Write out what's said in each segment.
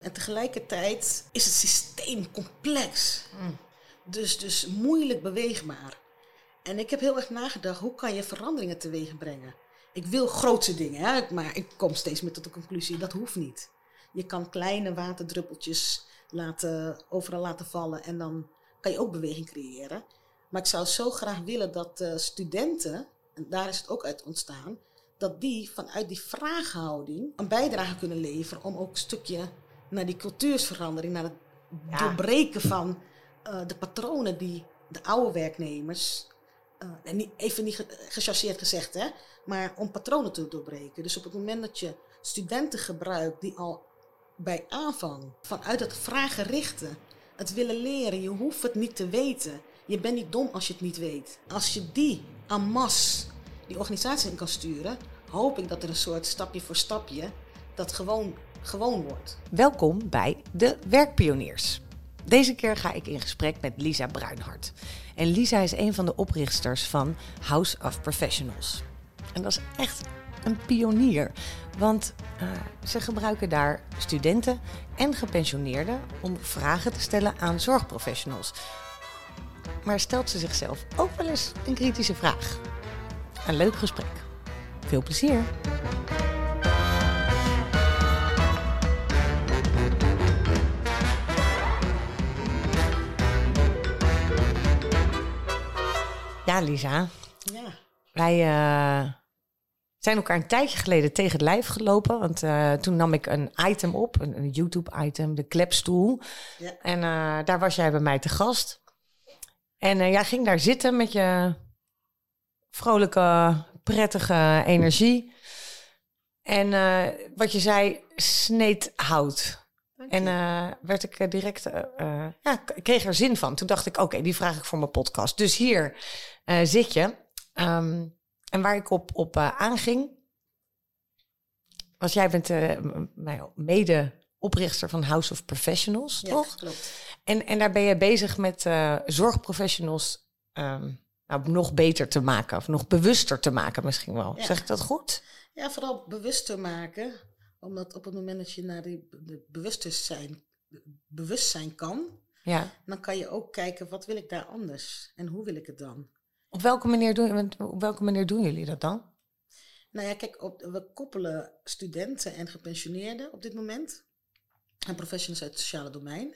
En tegelijkertijd is het systeem complex. Dus, dus moeilijk beweegbaar. En ik heb heel erg nagedacht, hoe kan je veranderingen teweeg brengen? Ik wil grootse dingen, hè? maar ik kom steeds meer tot de conclusie, dat hoeft niet. Je kan kleine waterdruppeltjes laten, overal laten vallen en dan kan je ook beweging creëren. Maar ik zou zo graag willen dat uh, studenten, en daar is het ook uit ontstaan, dat die vanuit die vraaghouding een bijdrage kunnen leveren om ook een stukje naar die cultuursverandering, naar het doorbreken van uh, de patronen die de oude werknemers, uh, en niet, even niet gechargeerd gezegd, hè, maar om patronen te doorbreken. Dus op het moment dat je studenten gebruikt die al bij aanvang vanuit het vraaggerichte, het willen leren, je hoeft het niet te weten. Je bent niet dom als je het niet weet. Als je die en masse die organisatie in kan sturen, hoop ik dat er een soort stapje voor stapje dat gewoon gewoon wordt. Welkom bij de Werkpioniers. Deze keer ga ik in gesprek met Lisa Bruinhart. En Lisa is een van de oprichters van House of Professionals. En dat is echt een pionier, want uh, ze gebruiken daar studenten en gepensioneerden om vragen te stellen aan zorgprofessionals. Maar stelt ze zichzelf ook wel eens een kritische vraag? Een leuk gesprek. Veel plezier! Ja, Lisa. Ja. Wij uh, zijn elkaar een tijdje geleden tegen het lijf gelopen. Want uh, toen nam ik een item op, een, een YouTube-item, de klepstoel. Ja. En uh, daar was jij bij mij te gast. En jij ging daar zitten met je vrolijke, prettige energie. En wat je zei, sneed hout. En uh, werd ik direct, uh, uh, ja, ik kreeg er zin van. Toen dacht ik, oké, okay, die vraag ik voor mijn podcast. Dus hier zit je. Um, en waar ik op, op aanging, was jij bent nou mede-oprichter van House of Professionals, ja, toch? klopt. En, en daar ben je bezig met zorgprofessionals um, nou, nog beter te maken. Of nog bewuster te maken misschien wel. Ja. Zeg ik dat goed? Ja, vooral bewuster maken omdat op het moment dat je naar die bewustzijn, bewustzijn kan, ja. dan kan je ook kijken wat wil ik daar anders en hoe wil ik het dan. Op welke manier doen, op welke manier doen jullie dat dan? Nou ja, kijk, op, we koppelen studenten en gepensioneerden op dit moment en professionals uit het sociale domein.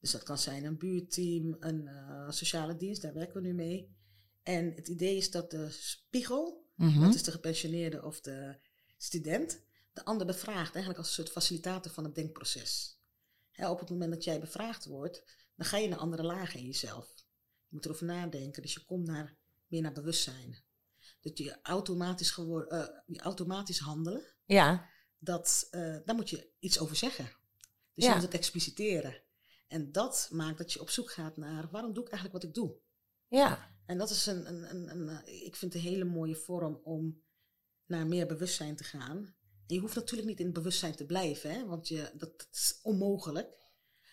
Dus dat kan zijn een buurteam, een uh, sociale dienst, daar werken we nu mee. En het idee is dat de spiegel, Mhm. mm -hmm. dat is de gepensioneerde of de student, de ander bevraagt, eigenlijk als een soort facilitator van het denkproces. He, op het moment dat jij bevraagd wordt, dan ga je naar andere lagen in jezelf. Je moet erover nadenken, dus je komt naar, meer naar bewustzijn. Dus je automatisch, gewor- uh, je automatisch handelen, Ja. dat, uh, daar moet je iets over zeggen. Dus Ja. je moet het expliciteren. En dat maakt dat je op zoek gaat naar waarom doe ik eigenlijk wat ik doe. Ja. En dat is een, een, een, een eh, ik vind een hele mooie vorm om naar meer bewustzijn te gaan. Je hoeft natuurlijk niet in het bewustzijn te blijven, hè? want je, dat is onmogelijk.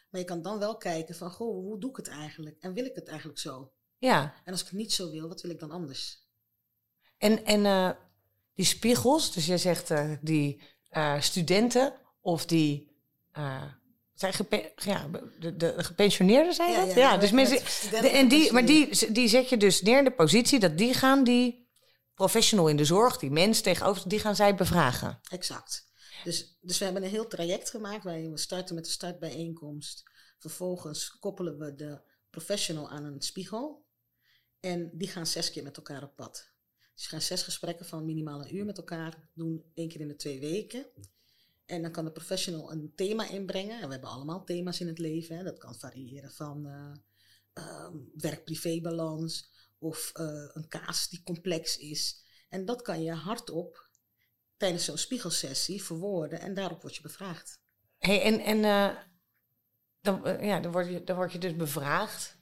Maar je kan dan wel kijken van, goh, hoe doe ik het eigenlijk? En wil ik het eigenlijk zo? Ja. En als ik het niet zo wil, wat wil ik dan anders? En, en uh, die spiegels, dus jij zegt uh, die uh, studenten of die zijn gepe ja, de, de, gepensioneerden zijn Ja, dat? ja, dus met mensen, de, en die, maar die, die zet je dus neer in de positie dat die gaan die professional in de zorg, die mens tegenover, die gaan zij bevragen. Exact. Dus, dus we hebben een heel traject gemaakt waarin we starten met de startbijeenkomst. Vervolgens koppelen we de professional aan een spiegel. En die gaan zes keer met elkaar op pad. Dus je gaat zes gesprekken van minimaal een uur met elkaar doen, één keer in de twee weken. En dan kan de professional een thema inbrengen. En we hebben allemaal thema's in het leven. Hè. Dat kan variëren van uh, uh, werk-privé-balans of uh, een kaas die complex is. En dat kan je hardop tijdens zo'n spiegelsessie verwoorden en daarop word je bevraagd. Hey, en en uh, dan, uh, ja, dan, word je, dan word je dus bevraagd.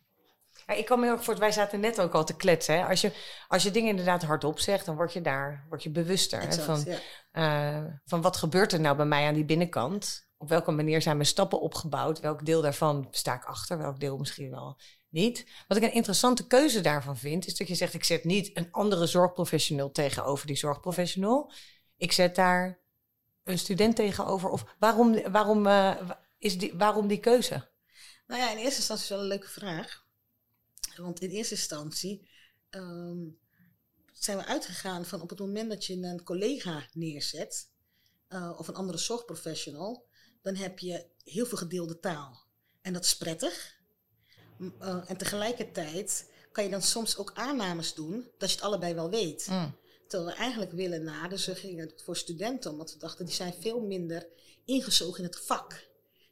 Ja, ik kan me heel erg voor, wij zaten net ook al te kletsen. Hè? Als, je, als je dingen inderdaad hardop zegt, dan word je daar word je bewuster. Exact, hè? Van, ja. uh, van wat gebeurt er nou bij mij aan die binnenkant? Op welke manier zijn mijn stappen opgebouwd? Welk deel daarvan sta ik achter? Welk deel misschien wel niet? Wat ik een interessante keuze daarvan vind, is dat je zegt: ik zet niet een andere zorgprofessional tegenover die zorgprofessional. Ik zet daar een student tegenover. Of waarom, waarom, uh, is die, waarom die keuze? Nou ja, in eerste instantie is wel een leuke vraag. Want in eerste instantie ehm, zijn we uitgegaan van op het moment dat je een collega neerzet, uh, of een andere zorgprofessional, dan heb je heel veel gedeelde taal. En dat is prettig. Uh, en tegelijkertijd kan je dan soms ook aannames doen dat je het allebei wel weet. Mm. Terwijl we eigenlijk willen na, dus we gingen voor studenten, omdat we dachten die zijn veel minder ingezogen in het vak.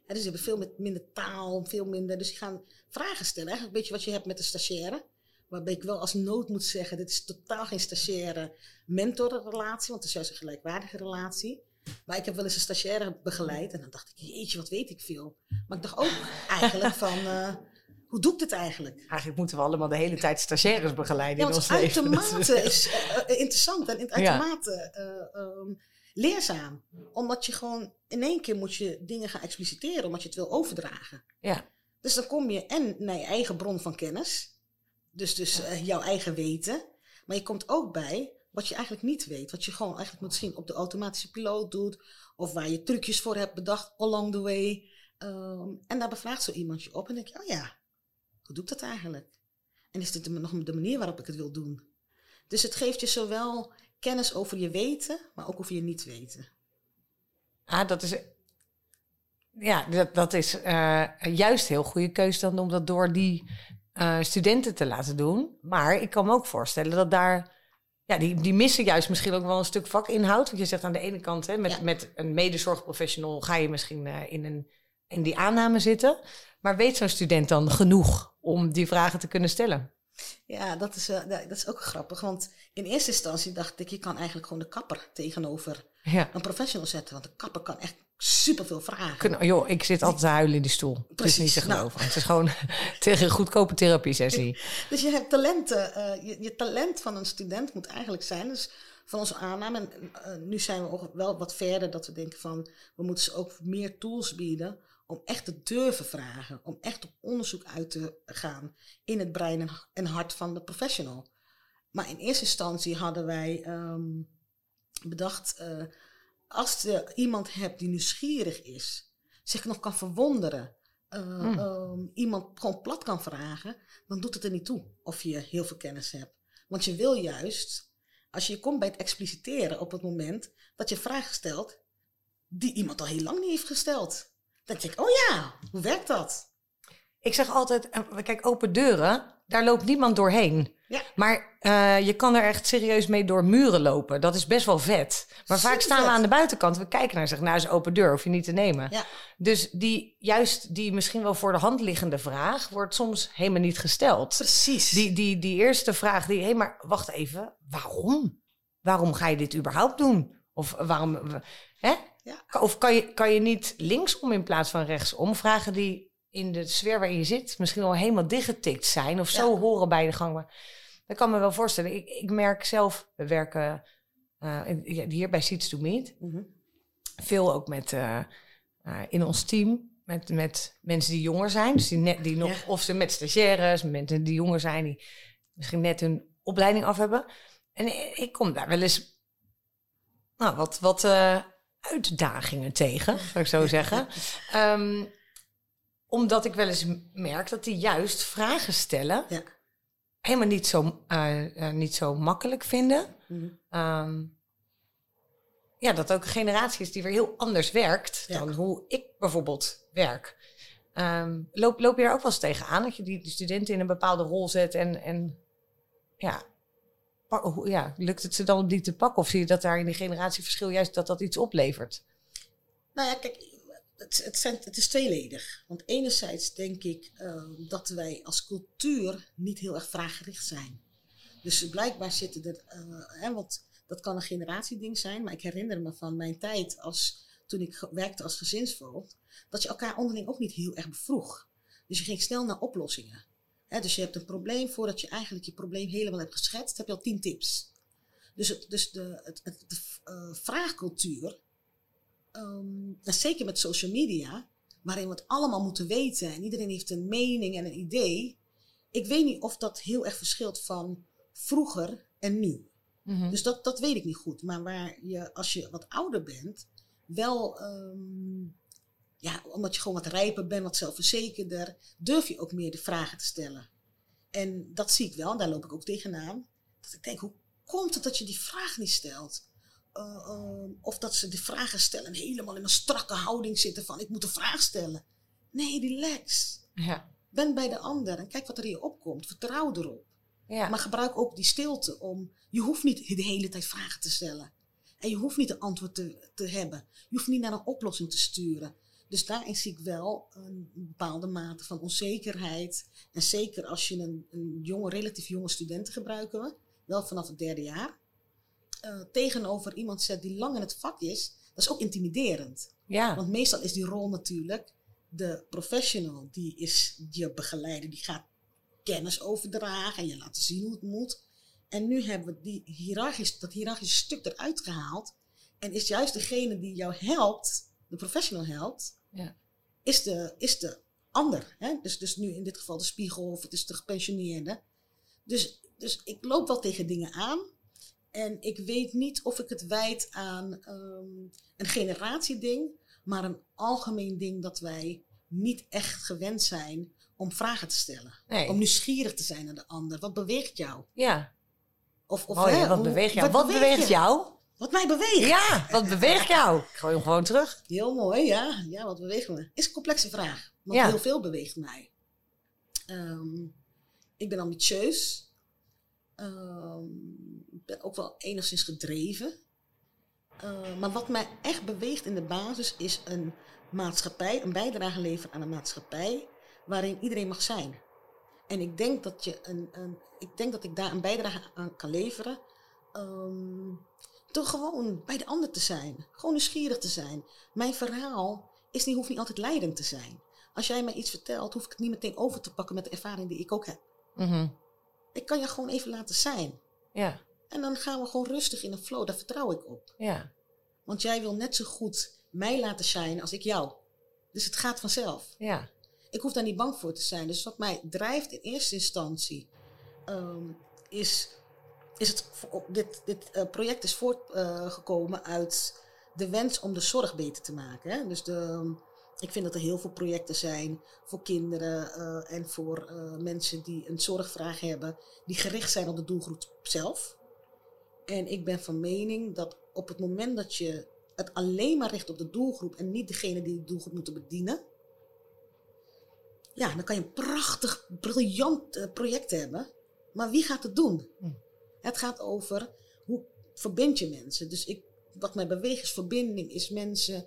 En dus ze hebben veel met minder taal, veel minder. Dus die gaan vragen stellen. Eigenlijk een beetje wat je hebt met de stagiaire. Waarbij ik wel als nood moet zeggen: dit is totaal geen stagiaire mentorrelatie, want het is juist een gelijkwaardige relatie. Maar ik heb wel eens een stagiaire begeleid en dan dacht ik: jeetje, wat weet ik veel. Maar ik dacht ook eigenlijk van. Uh, hoe doe ik dit eigenlijk? Eigenlijk moeten we allemaal de hele tijd stagiaires begeleiden ja, in ons leven. Uitermate is uh, interessant en uitermate ja. um, leerzaam. Omdat je gewoon in één keer moet je dingen gaan expliciteren, omdat je het wil overdragen. Ja. Dus dan kom je en naar je eigen bron van kennis. Dus, dus uh, jouw eigen weten. Maar je komt ook bij wat je eigenlijk niet weet. Wat je gewoon eigenlijk misschien op de automatische piloot doet. Of waar je trucjes voor hebt bedacht along the way. Um, en daar bevraagt zo iemand je op. En denk je, oh ja, hoe doe ik dat eigenlijk? En is dit de, nog de manier waarop ik het wil doen? Dus het geeft je zowel kennis over je weten, maar ook over je niet weten. Ah, dat is. Ja, dat, dat is uh, juist heel goede keuze dan om dat door die uh, studenten te laten doen. Maar ik kan me ook voorstellen dat daar. Ja, die, die missen juist misschien ook wel een stuk vakinhoud. Want je zegt aan de ene kant, hè, met, met een medezorgprofessional ga je misschien uh, in, een, in die aanname zitten. Maar weet zo'n student dan genoeg om die vragen te kunnen stellen? Ja, dat is, uh, dat is ook grappig. Want in eerste instantie dacht ik, je kan eigenlijk gewoon de kapper tegenover ja. een professional zetten. Want de kapper kan echt superveel vragen. Joh, ik zit altijd te huilen in die stoel. Precies. Het is niet te nou. geloven. Nou. Het is gewoon tegen een goedkope therapie sessie. dus je hebt talenten. Uh, je, je, talent van een student moet eigenlijk zijn. Dus van onze aanname. En uh, nu zijn we ook wel wat verder dat we denken van we moeten ze ook meer tools bieden om echt te durven vragen, om echt op onderzoek uit te gaan in het brein en hart van de professional. Maar in eerste instantie hadden wij um, bedacht, uh, als je iemand hebt die nieuwsgierig is, zich nog kan verwonderen, uh, hmm. um, iemand gewoon plat kan vragen, dan doet het er niet toe of je heel veel kennis hebt. Want je wil juist, als je komt bij het expliciteren op het moment dat je vragen stelt die iemand al heel lang niet heeft gesteld. Dan denk ik, oh ja, hoe werkt dat? Ik zeg altijd, eh, kijk, open deuren, daar loopt niemand doorheen. Ja. Maar uh, je kan er echt serieus mee door muren lopen. Dat is best wel vet. Maar vaak staan we aan de buitenkant. We kijken naar zeggen, nou is open deur, hoef je niet te nemen. Ja. Dus die, juist die misschien wel voor de hand liggende vraag... wordt soms helemaal niet gesteld. Precies. Die, die, die eerste vraag, die, hé, hey, maar wacht even, waarom? Waarom ga je dit überhaupt doen? Of waarom... Hè? Ja. Of kan je, kan je niet linksom in plaats van rechtsom vragen die in de sfeer waarin je zit misschien al helemaal dichtgetikt zijn of zo horen bij de gang. Maar dat kan me wel voorstellen. Ik, ik merk zelf, we werken uh, hier bij Seeds to Meet. Mhm. Veel ook met uh, uh, in ons team. Met, met mensen die jonger zijn. Dus die, net, die nog, of ze met stagiaires, mensen die jonger zijn, die misschien net hun opleiding af hebben. En ik kom daar wel eens nou, wat, wat uitdagingen tegen, zou ik zo zeggen. Um, omdat ik wel eens merk dat die juist vragen stellen. Ja. Helemaal niet zo, uh, uh, niet zo makkelijk vinden. Mm um, ja, dat ook een generatie is die weer heel anders werkt ja. dan hoe ik bijvoorbeeld werk. Um, loop, loop je er ook wel eens tegenaan dat je die, die studenten in een bepaalde rol zet en, en ja, ja, lukt het ze dan om die te pakken? Of zie je dat daar in die generatieverschil juist dat dat iets oplevert? Nou ja, kijk, het, het, zijn, het is tweeledig. Want enerzijds denk ik uh, dat wij als cultuur niet heel erg vraaggericht zijn. Dus blijkbaar zitten er, uh, hè, want dat kan een generatieding zijn, maar ik herinner me van mijn tijd als, toen ik werkte als gezinsvoogd, dat je elkaar onderling ook niet heel erg bevroeg. Dus je ging snel naar oplossingen dus je hebt een probleem, voordat je eigenlijk je probleem helemaal hebt geschetst, heb je al tien tips. Dus, het, dus de, het, het, de uh, vraagcultuur, um, en zeker met social media, waarin we het allemaal moeten weten en iedereen heeft een mening en een idee. Ik weet niet of dat heel erg verschilt van vroeger en nu. Mm-hmm. Dus dat, dat weet ik niet goed. Maar waar je, als je wat ouder bent, wel um, ja, omdat je gewoon wat rijper bent, wat zelfverzekerder, durf je ook meer de vragen te stellen. En dat zie ik wel, en daar loop ik ook tegenaan. Dat ik denk, hoe komt het dat je die vraag niet stelt? Uh, uh, of dat ze de vragen stellen helemaal in een strakke houding zitten van ik moet een vraag stellen. Nee, relax. Ja. Ben bij de ander en kijk wat er in je opkomt. Vertrouw erop. Ja. Maar gebruik ook die stilte om. Je hoeft niet de hele tijd vragen te stellen. En je hoeft niet een antwoord te, te hebben. Je hoeft niet naar een oplossing te sturen. Dus daarin zie ik wel een bepaalde mate van onzekerheid. En zeker als je een, een jonge, relatief jonge studenten gebruiken we, wel vanaf het derde jaar, uh, tegenover iemand zet die lang in het vak is, dat is ook intimiderend. ja. Want meestal is die rol natuurlijk de professional, die is je begeleider, die gaat kennis overdragen en je laten zien hoe het moet. En nu hebben we die hiërarchisch, dat hiërarchische stuk eruit gehaald. En is juist degene die jou helpt, de professional helpt, Ja. is, de, is de ander. Hè? Dus, dus nu in dit geval de spiegel of het is de gepensioneerde. Dus, dus ik loop wel tegen dingen aan. En ik weet niet of ik het wijd aan ehm, een generatieding, maar een algemeen ding dat wij niet echt gewend zijn om vragen te stellen. Nee. Om nieuwsgierig te zijn naar de ander. Wat beweegt jou? Ja. Of, of Mooi, hè, wat hoe- beweegt jou? Wat, beweegt jou? Wat mij beweegt. Ja, wat beweegt jou? Ik gooi hem gewoon terug. Heel mooi, ja. Ja, wat beweegt me? Is een complexe vraag. Want Ja. heel veel beweegt mij. Ehm, ik ben ambitieus. Ehm, Ik ben ook wel enigszins gedreven. Eh, maar wat mij echt beweegt in de basis is een maatschappij, een bijdrage leveren aan een maatschappij waarin iedereen mag zijn. En ik denk dat, je een, een, ik, denk dat ik daar een bijdrage aan kan leveren. ehm, door gewoon bij de ander te zijn. Gewoon nieuwsgierig te zijn. Mijn verhaal is niet, hoeft niet altijd leidend te zijn. Als jij mij iets vertelt, hoef ik het niet meteen over te pakken met de ervaring die ik ook heb. Mhm. Ik kan je gewoon even laten zijn. Ja, En dan gaan we gewoon rustig in een flow. Daar vertrouw ik op. ja. Want jij wil net zo goed mij laten shinen als ik jou. Dus het gaat vanzelf. Ja. Ik hoef daar niet bang voor te zijn. Dus wat mij drijft in eerste instantie ehm, is, is het, dit, dit eh, project is voortgekomen uit de wens om de zorg beter te maken. Hè? Dus de, ik vind dat er heel veel projecten zijn voor kinderen eh, en voor eh, mensen die een zorgvraag hebben, die gericht zijn op de doelgroep zelf. En ik ben van mening dat op het moment dat je het alleen maar richt op de doelgroep en niet degene die de doelgroep moeten bedienen, ja, dan kan je een prachtig, briljant project hebben. Maar wie gaat het doen? Hm. Het gaat over hoe verbind je mensen. Dus ik, wat mij beweegt is verbinding, is mensen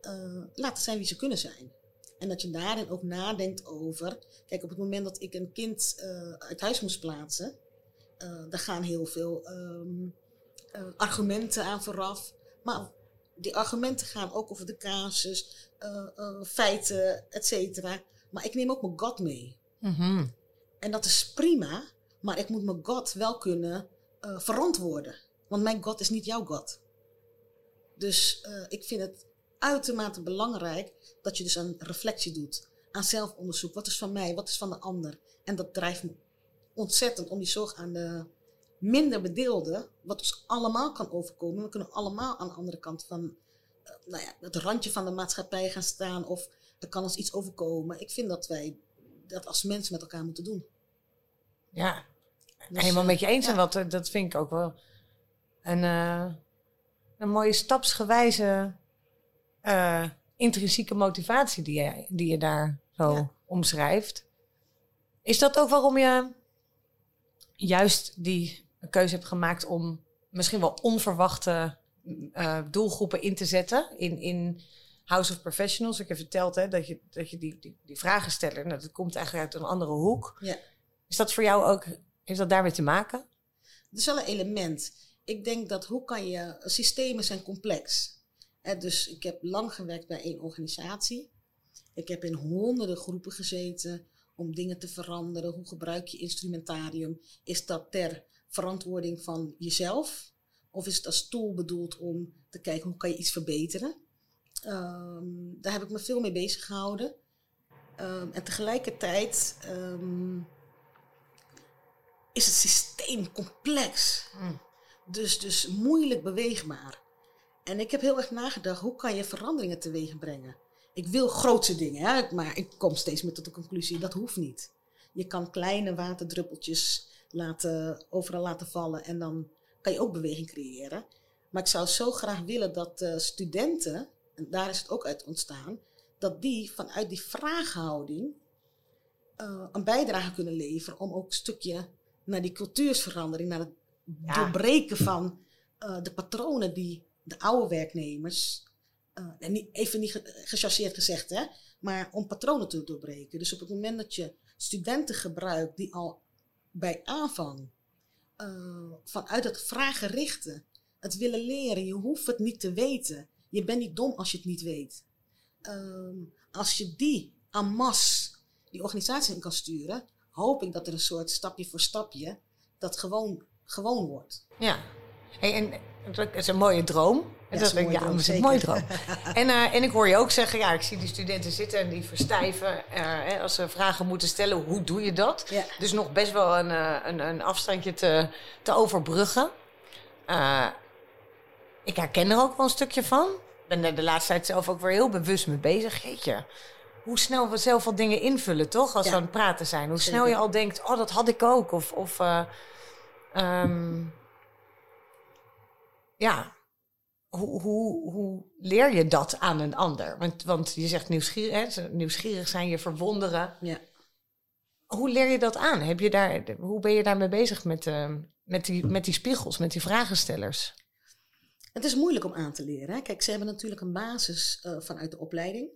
eh, laten zijn wie ze kunnen zijn. En dat je daarin ook nadenkt over. Kijk, op het moment dat ik een kind eh, uit huis moest plaatsen, eh daar gaan heel veel ehm, eh, argumenten aan vooraf. Maar die argumenten gaan ook over de casus, feiten, et cetera. Maar ik neem ook mijn God mee. Mhm. En dat is prima, maar ik moet mijn God wel kunnen eh, verantwoorden. Want mijn God is niet jouw God. Dus eh, ik vind het uitermate belangrijk dat je dus een reflectie doet. Aan zelfonderzoek. Wat is van mij? Wat is van de ander? En dat drijft me ontzettend om die zorg aan de minder bedeelden. Wat ons allemaal kan overkomen. We kunnen allemaal aan de andere kant van eh, nou ja, het randje van de maatschappij gaan staan. Of er kan ons iets overkomen. Ik vind dat wij dat als mensen met elkaar moeten doen. Ja, Dus, helemaal met je eens. ja. En wat, eh, dat vind ik ook wel een, eh, een mooie stapsgewijze eh, intrinsieke motivatie die je, die je daar zo Ja. omschrijft. Is dat ook waarom je juist die keuze hebt gemaakt om misschien wel onverwachte doelgroepen in te zetten in, in House of Professionals? Ik heb verteld hè, dat je, dat je die, die, die vragen stellen, nou, dat komt eigenlijk uit een andere hoek. Ja. Is dat voor jou ook, heeft dat daarmee te maken? Het is wel een element. Ik denk dat hoe kan je. Systemen zijn complex. Dus ik heb lang gewerkt bij één organisatie. Ik heb in honderden groepen gezeten om dingen te veranderen. Hoe gebruik je instrumentarium? Is dat ter verantwoording van jezelf? Of is het als tool bedoeld om te kijken hoe kan je iets verbeteren? Ehm, daar heb ik me veel mee bezig gehouden. Ehm, en tegelijkertijd ehm, is het systeem complex. Mm. Dus, dus moeilijk beweegbaar. En ik heb heel erg nagedacht, hoe kan je veranderingen teweeg brengen? ik wil grootse dingen, hè? maar ik kom steeds meer tot de conclusie, dat hoeft niet. Je kan kleine waterdruppeltjes laten, overal laten vallen en dan kan je ook beweging creëren. Maar ik zou zo graag willen dat uh, studenten, en daar is het ook uit ontstaan, dat die vanuit die vraaghouding uh, een bijdrage kunnen leveren om ook een stukje naar die cultuursverandering, naar het doorbreken van uh, de patronen die de oude werknemers, en niet, even niet gechasseerd gezegd, hè, maar om patronen te doorbreken. Dus op het moment dat je studenten gebruikt die al bij aanvang uh, vanuit het vragenrichten, het willen leren, je hoeft het niet te weten. Je bent niet dom als je het niet weet. Uh, als je die en masse die organisatie in kan sturen, hoop ik dat er een soort stapje voor stapje dat gewoon, gewoon wordt. Ja, hey, en dat is een mooie droom. En dat, is, ja, dat is een mooie droom. en, uh, en ik hoor je ook zeggen, ja, ik zie die studenten zitten en die verstijven. Uh, als ze vragen moeten stellen, hoe doe je dat? Ja. Dus nog best wel een, uh, een, een afstandje te, te overbruggen. ik herken er ook wel een stukje van. Ik ben er de laatste tijd zelf ook weer heel bewust mee bezig. Jeetje, hoe snel we zelf al dingen invullen, toch? Als ja. we aan het praten zijn. Hoe snel je al denkt, oh, dat had ik ook. Of, of um, ja, hoe, hoe, hoe leer je dat aan een ander? Want, want je zegt nieuwsgierig, hè? nieuwsgierig zijn, je verwonderen. Ja. Hoe leer je dat aan? Heb je daar, hoe ben je daarmee bezig met, uh, met, die, met die spiegels, met die vragenstellers? Het is moeilijk om aan te leren. Hè? Kijk, ze hebben natuurlijk een basis uh, vanuit de opleiding.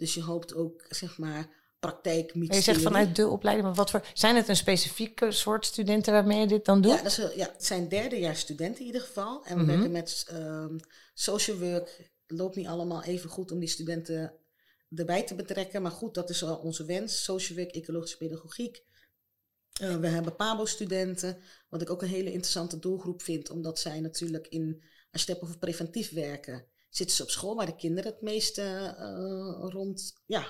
Dus je hoopt ook, zeg maar, praktijk Je zegt vanuit de opleiding, maar wat voor... Zijn het een specifieke soort studenten waarmee je dit dan doet? Ja, dat is, ja het zijn derdejaars studenten in ieder geval. En we mhm. werken met um, social work. Het loopt niet allemaal even goed om die studenten erbij te betrekken. Maar goed, dat is wel onze wens. Social work, ecologische pedagogiek. Uh, we hebben PABO-studenten, wat ik ook een hele interessante doelgroep vind. Omdat zij natuurlijk in, als je het hebt over preventief werken... zitten ze op school waar de kinderen het meeste uh, rond... Ja,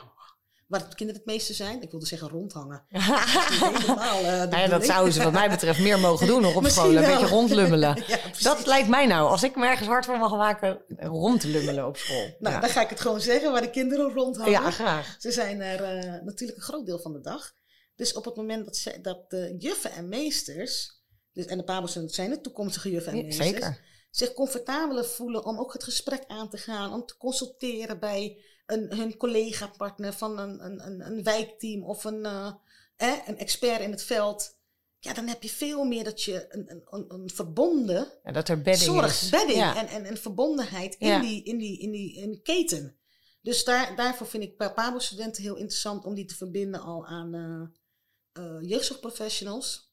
waar de kinderen het meeste zijn. Ik wilde zeggen rondhangen. helemaal, uh, nou ja, dat zouden ze wat mij betreft meer mogen doen nog op school. Een beetje rondlummelen. ja, dat lijkt mij nou. Als ik me ergens hard voor mag maken, rondlummelen op school. Nou, ja. dan ga ik het gewoon zeggen waar de kinderen rondhangen. Ja, graag. Ze zijn er uh, natuurlijk een groot deel van de dag. Dus op het moment dat, ze, dat de juffen en meesters... Dus, en de pabels zijn de toekomstige juffen en meesters... Zeker. Zich comfortabeler voelen om ook het gesprek aan te gaan. Om te consulteren bij een, hun collega-partner van een, een, een, wijkteam of een, uh, een expert in het veld. Ja, dan heb je veel meer dat je een, een, een verbonden en dat er bedding zorg, is. bedding ja. en, en, en verbondenheid in, ja. die, in, die, in, die, in die keten. Dus daar, daarvoor vind ik PABO-studenten heel interessant om die te verbinden al aan uh, uh, jeugdzorgprofessionals.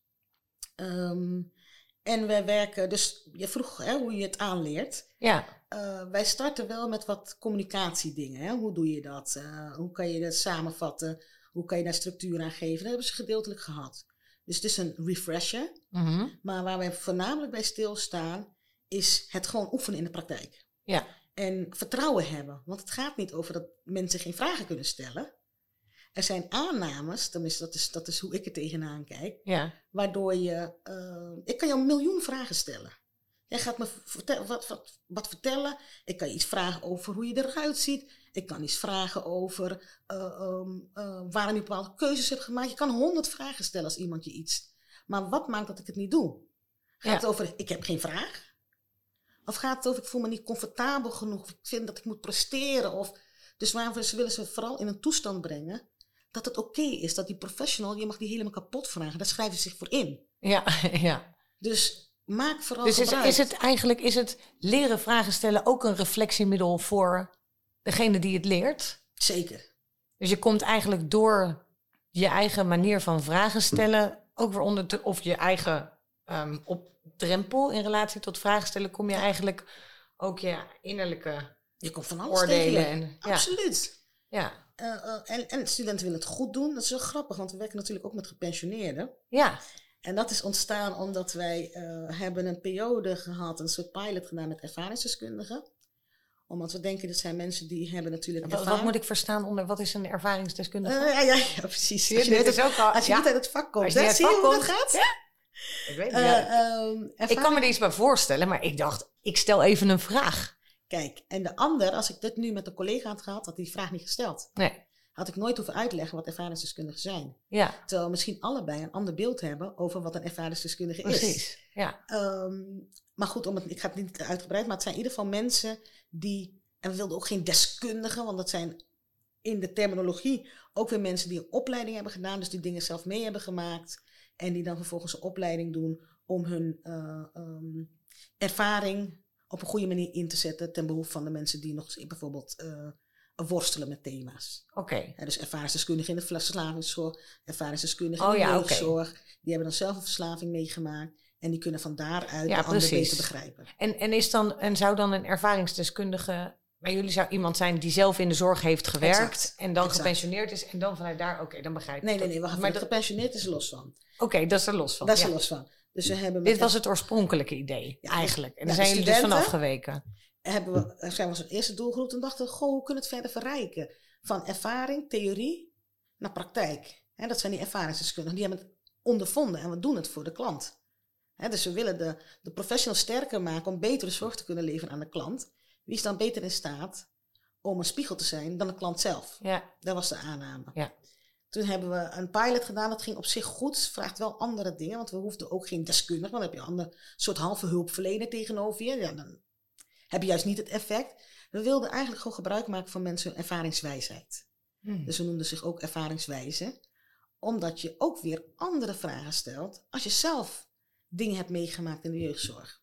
Um, en wij werken, dus je vroeg hè, hoe je het aanleert. Ja. Uh, wij starten wel met wat communicatiedingen. Hè? Hoe doe je dat? Uh, hoe kan je dat samenvatten? Hoe kan je daar structuur aan geven? Dat hebben ze gedeeltelijk gehad. Dus het is een refresher. Mm -hmm. Maar waar wij voornamelijk bij stilstaan, is het gewoon oefenen in de praktijk. Ja. En vertrouwen hebben. Want het gaat niet over dat mensen geen vragen kunnen stellen. Er zijn aannames, tenminste dat is, dat is hoe ik er tegenaan kijk, ja. waardoor je... Uh, ik kan jou een miljoen vragen stellen. Jij gaat me wat, wat, wat, vertellen. Ik kan je iets vragen over hoe je eruit ziet. Ik kan iets vragen over uh, um, uh, waarom je bepaalde keuzes hebt gemaakt. Je kan honderd vragen stellen als iemand je iets. Maar wat maakt dat ik het niet doe? Gaat ja. het over ik heb geen vraag? Of gaat het over ik voel me niet comfortabel genoeg? Of ik vind dat ik moet presteren? Of, dus waarom willen ze vooral in een toestand brengen dat het oké okay is dat die professional, je mag die helemaal kapot vragen. Daar schrijven ze zich voor in. Ja, ja. Dus maak vooral Dus is, is, het eigenlijk, is het leren vragen stellen ook een reflectiemiddel voor degene die het leert? Zeker. Dus je komt eigenlijk door je eigen manier van vragen stellen, ook weer onder, te, of je eigen um, op drempel in relatie tot vragen stellen, kom je eigenlijk ook je innerlijke je komt van alles oordelen. En, ja. Absoluut. Ja. Uh, uh, en, en studenten willen het goed doen. Dat is wel grappig, want we werken natuurlijk ook met gepensioneerden. Ja. En dat is ontstaan omdat wij uh, hebben een periode gehad, een soort pilot gedaan met ervaringsdeskundigen. Omdat we denken, dat zijn mensen die hebben natuurlijk wat, wat moet ik verstaan onder, wat is een ervaringsdeskundige? ja, ja, ja, precies. Als je, dit is ook al, als je niet uit het vak komt, hè, zie je hoe dat gaat? Ja. Ik weet niet. Um, ik kan me er iets bij voorstellen, maar ik dacht, ik stel even een vraag. Kijk, en de ander, als ik dit nu met een collega had gehad, had die vraag niet gesteld. Nee. Had ik nooit hoeven uitleggen wat ervaringsdeskundigen zijn. Ja, Terwijl misschien allebei een ander beeld hebben over wat een ervaringsdeskundige is. precies. Ja. Ehm, maar goed, om het, ik ga het niet uitgebreid, maar het zijn in ieder geval mensen die. En we wilden ook geen deskundigen, want dat zijn in de terminologie ook weer mensen die een opleiding hebben gedaan, dus die dingen zelf mee hebben gemaakt. En die dan vervolgens een opleiding doen om hun eh, ehm, ervaring op een goede manier in te zetten ten behoeve van de mensen die nog bijvoorbeeld eh, worstelen met thema's. Oké. Ja, dus ervaringsdeskundigen in de verslavingszorg, ervaringsdeskundigen Oh in de ja. Die hebben dan zelf een verslaving meegemaakt. En die kunnen van daaruit Ja, de ander beter begrijpen. En, en, is dan, en zou dan een ervaringsdeskundige bij jullie zou iemand zijn die zelf in de zorg heeft gewerkt Exact, en dan exact. gepensioneerd is en dan vanuit daar, oké, dan begrijp ik Nee, het. nee, nee, wacht Maar dat- Gepensioneerd is er los van. Oké, dat is er los van. Daar is ja. er los van. Dus we hebben Dit was het oorspronkelijke idee, Ja, eigenlijk. En daar zijn jullie dus van studenten- afgeweken. hebben we, zijn we als eerste doelgroep en dachten, goh, hoe kunnen we het verder verrijken? Van ervaring, theorie naar praktijk. Hè, dat zijn die ervaringsdeskundigen. Die hebben het ondervonden en we doen het voor de klant. Dus we willen de, de professional sterker maken om betere zorg te kunnen leveren aan de klant. Wie is dan beter in staat om een spiegel te zijn dan de klant zelf? Ja, Dat was de aanname. Ja. Toen hebben we een pilot gedaan. Dat ging op zich goed. Vraagt wel andere dingen. Want we hoefden ook geen deskundige. Want dan heb je een ander soort halve hulpverlener tegenover je. Ja, dan heb je juist niet het effect. We wilden eigenlijk gewoon gebruik maken van mensen hun ervaringswijsheid. Hm. Dus ze noemden zich ook ervaringswijze. Omdat je ook weer andere vragen stelt. Als je zelf dingen hebt meegemaakt in de jeugdzorg.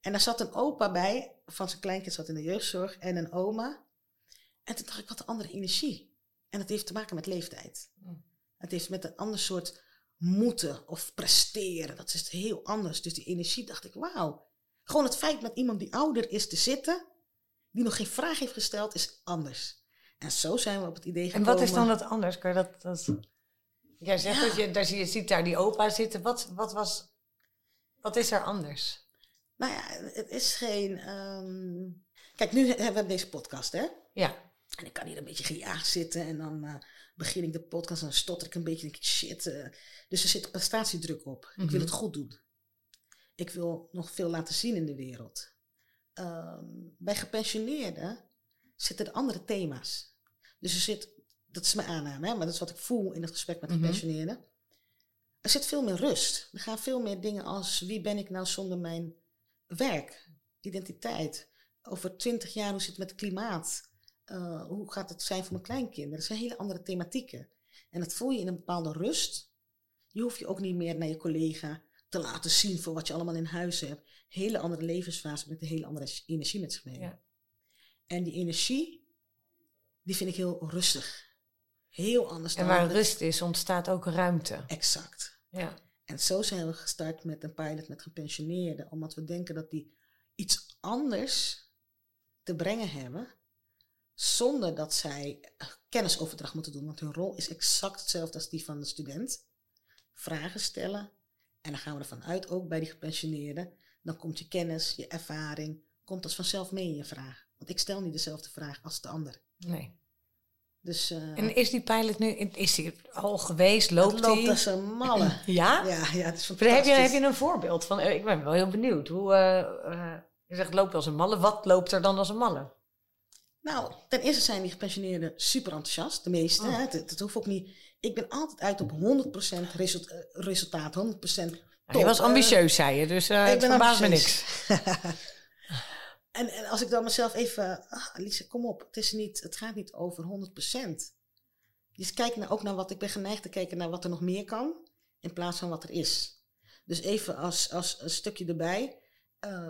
En daar zat een opa bij. Van zijn kleinkind zat in de jeugdzorg. En een oma. En toen dacht ik, wat een andere energie. En dat heeft te maken met leeftijd. Hm. Het heeft met een ander soort moeten of presteren. Dat is heel anders. Dus die energie dacht ik, wauw. Gewoon het feit met iemand die ouder is te zitten, die nog geen vraag heeft gesteld, is anders. En zo zijn we op het idee En gekomen. wat is dan dat anders? Kan je dat, dat... Jij zegt Ja. dat je, zie je ziet daar die opa zitten. Wat, wat, was, wat is er anders? Nou ja, het is geen... ehm, Kijk, nu hebben we deze podcast, hè? Ja, En ik kan hier een beetje gejaagd zitten en dan eh, begin ik de podcast en dan stotter ik een beetje en denk ik, shit. eh. dus er zit prestatiedruk op. Ik Mhm. wil het goed doen. Ik wil nog veel laten zien in de wereld. Ehm, bij gepensioneerden zitten er andere thema's. Dus er zit, dat is mijn aanname, hè, maar dat is wat ik voel in het gesprek met Mhm. gepensioneerden. Er zit veel meer rust. Er gaan veel meer dingen als wie ben ik nou zonder mijn werk, identiteit. Over twintig jaar, hoe zit het met het klimaat? Uh, hoe gaat het zijn voor mijn kleinkinderen? Dat zijn hele andere thematieken. En dat voel je in een bepaalde rust. Je hoeft je ook niet meer naar je collega te laten zien voor wat je allemaal in huis hebt. Hele andere levensfase met een hele andere energie met zich mee. Ja. En die energie, die vind ik heel rustig. Heel anders en dan waar het- rust is, ontstaat ook ruimte. Exact. Ja. En zo zijn we gestart met een pilot met gepensioneerden. Omdat we denken dat die iets anders te brengen hebben. Zonder dat zij kennisoverdracht moeten doen. Want hun rol is exact hetzelfde als die van de student. Vragen stellen. En dan gaan we ervan uit, ook bij die gepensioneerden. Dan komt je kennis, je ervaring, komt als vanzelf mee in je vraag. Want ik stel niet dezelfde vraag als de ander. Nee. Dus eh, En is die pilot nu, is die al geweest? het Loopt loopt die? als een malle. Ja? Ja, ja, het is Heb fantastisch. je, heb je een voorbeeld van? eh, Ik ben wel heel benieuwd. Hoe, eh, je zegt loopt als een malle. Wat loopt er dan als een malle? Nou, ten eerste zijn die gepensioneerden super enthousiast. De meeste. Oh. Hè? Dat, dat hoeft ook niet. Ik ben altijd uit op 100% result, eh, resultaat. 100% Ja, je was top. ambitieus, zei je. Dus eh ik ben verbaast me niks. En, en als ik dan mezelf even... Ah, Alice, kom op. Het, is niet, het gaat niet over 100%. Dus kijk nou ook naar wat... Ik ben geneigd te kijken naar wat er nog meer kan. In plaats van wat er is. Dus even als, als een stukje erbij. eh,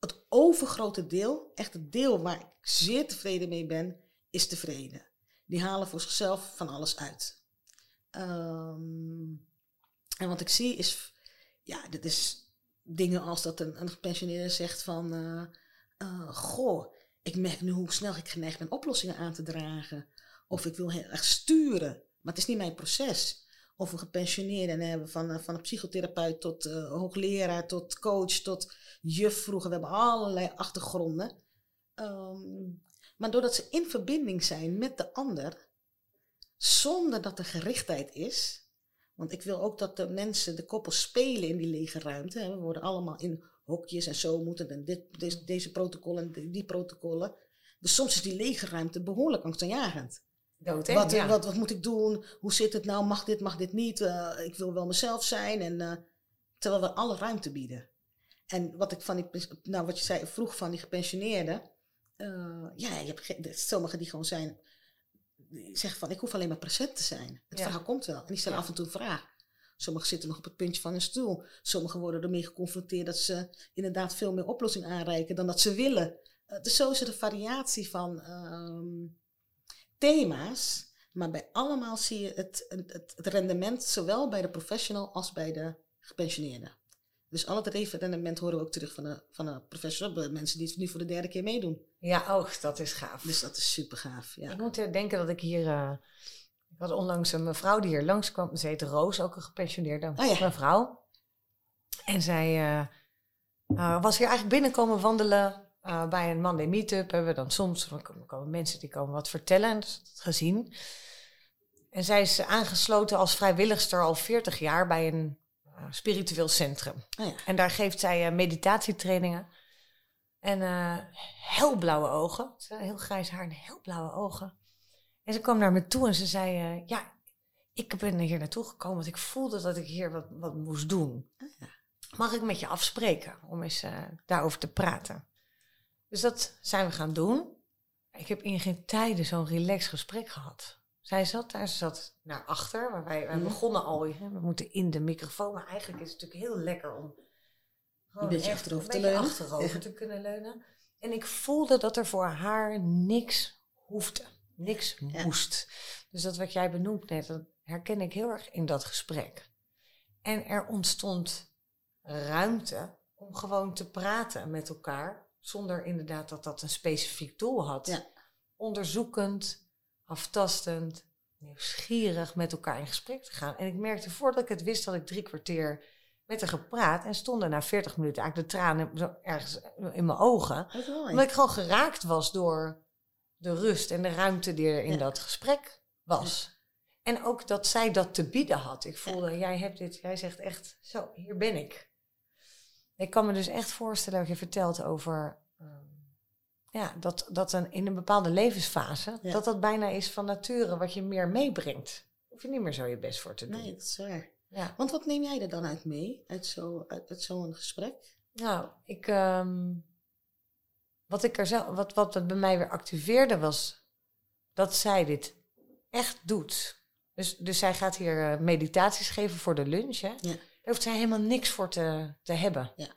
het overgrote deel, echt het deel waar ik zeer tevreden mee ben, is tevreden. Die halen voor zichzelf van alles uit. Ehm, en wat ik zie is, ja, dit is dingen als dat een, een zegt van, eh, eh, goh, ik merk nu hoe snel ik geneigd ben oplossingen aan te dragen. Of ik wil heel erg sturen, maar het is niet mijn proces. Of een gepensioneerde en hebben van, eh, van een psychotherapeut tot eh, hoogleraar, tot coach, tot juf vroeger. We hebben allerlei achtergronden. Ehm, maar doordat ze in verbinding zijn met de ander, zonder dat er gerichtheid is. Want ik wil ook dat de mensen, de koppels spelen in die lege ruimte. We worden allemaal in hokjes en zo moeten en dit, deze, protocollen en die, die protocollen. Dus soms is die lege ruimte behoorlijk angstaanjagend. Dood, hè? Wat, Ja. wat, wat moet ik doen? Hoe zit het nou? Mag dit, mag dit niet? Eh, ik wil wel mezelf zijn. En, eh, terwijl we alle ruimte bieden. En wat ik van die, nou wat je zei, vroeg van die gepensioneerden. eh, ja, je hebt ge- sommigen die gewoon zijn, die zeggen van ik hoef alleen maar present te zijn. Het Ja. verhaal komt wel. En die stellen Ja. af en toe een vraag. Sommigen zitten nog op het puntje van hun stoel. Sommigen worden ermee geconfronteerd dat ze inderdaad veel meer oplossing aanreiken dan dat ze willen. Dus zo is er een variatie van ehm, thema's. Maar bij allemaal zie je het, het, het, rendement zowel bij de professional als bij de gepensioneerde. Dus al het rendement horen we ook terug van de, van de professional, bij mensen die het nu voor de derde keer meedoen. Ja, oh, dat is gaaf. Dus dat is super gaaf. Ja. Ik moet eh, denken dat ik hier... eh, ik had onlangs een mevrouw die hier langskwam. Ze heet Roos, ook een gepensioneerde Oh ja. mevrouw. En zij eh, was hier eigenlijk binnenkomen wandelen eh, bij een Monday Meetup. Hebben we dan soms, dan komen- mensen die komen wat vertellen. En dat is dat gezien. En zij is aangesloten als vrijwilligster al 40 jaar bij een eh, spiritueel centrum. Oh ja. En daar geeft zij eh, meditatietrainingen. En eh helblauwe ogen. Heel grijs haar en helblauwe ogen. En ze kwam naar me toe en ze zei... ja, ik ben hier naartoe gekomen want ik voelde dat ik hier wat, wat moest doen. Mag ik met je afspreken om eens daarover te praten? Dus dat zijn we gaan doen. Ik heb in geen tijden zo'n relaxed gesprek gehad. Zij zat daar, ze zat naar achter. Maar wij, wij Mhm. begonnen al, hè, we moeten in de microfoon. Maar eigenlijk is het natuurlijk heel lekker om gewoon beetje achterover een te beetje leunen. achterover Ja. te kunnen leunen. En ik voelde dat er voor haar niks hoefde. Niks Ja. moest. Dus dat wat jij benoemt net, dat herken ik heel erg in dat gesprek. En er ontstond ruimte om gewoon te praten met elkaar. Zonder inderdaad dat dat een specifiek doel had. Ja. Onderzoekend, aftastend, nieuwsgierig met elkaar in gesprek te gaan. En ik merkte voordat ik het wist, dat ik drie kwartier met haar gepraat. En stonden na 40 minuten eigenlijk de tranen zo ergens in mijn ogen. Omdat ik gewoon geraakt was door de rust en de ruimte die er in Ja. dat gesprek was. En ook dat zij dat te bieden had. Ik voelde, jij hebt dit, jij zegt echt, zo, hier ben ik. Ik kan me dus echt voorstellen wat je vertelt over, ehm, ja, dat, dat een, in een bepaalde levensfase, Ja. dat dat bijna is van nature wat je meer meebrengt. Hoef je niet meer zo je best voor te doen. Nee, dat is waar. Ja. Want wat neem jij er dan uit mee, uit zo- uit, uit zo'n gesprek? Nou, ik, ehm, wat, ik er zelf, wat, wat het bij mij weer activeerde was dat zij dit echt doet. Dus, dus zij gaat hier eh, meditaties geven voor de lunch. Hè? Ja. Hoeft zij helemaal niks voor te, te hebben. Ja.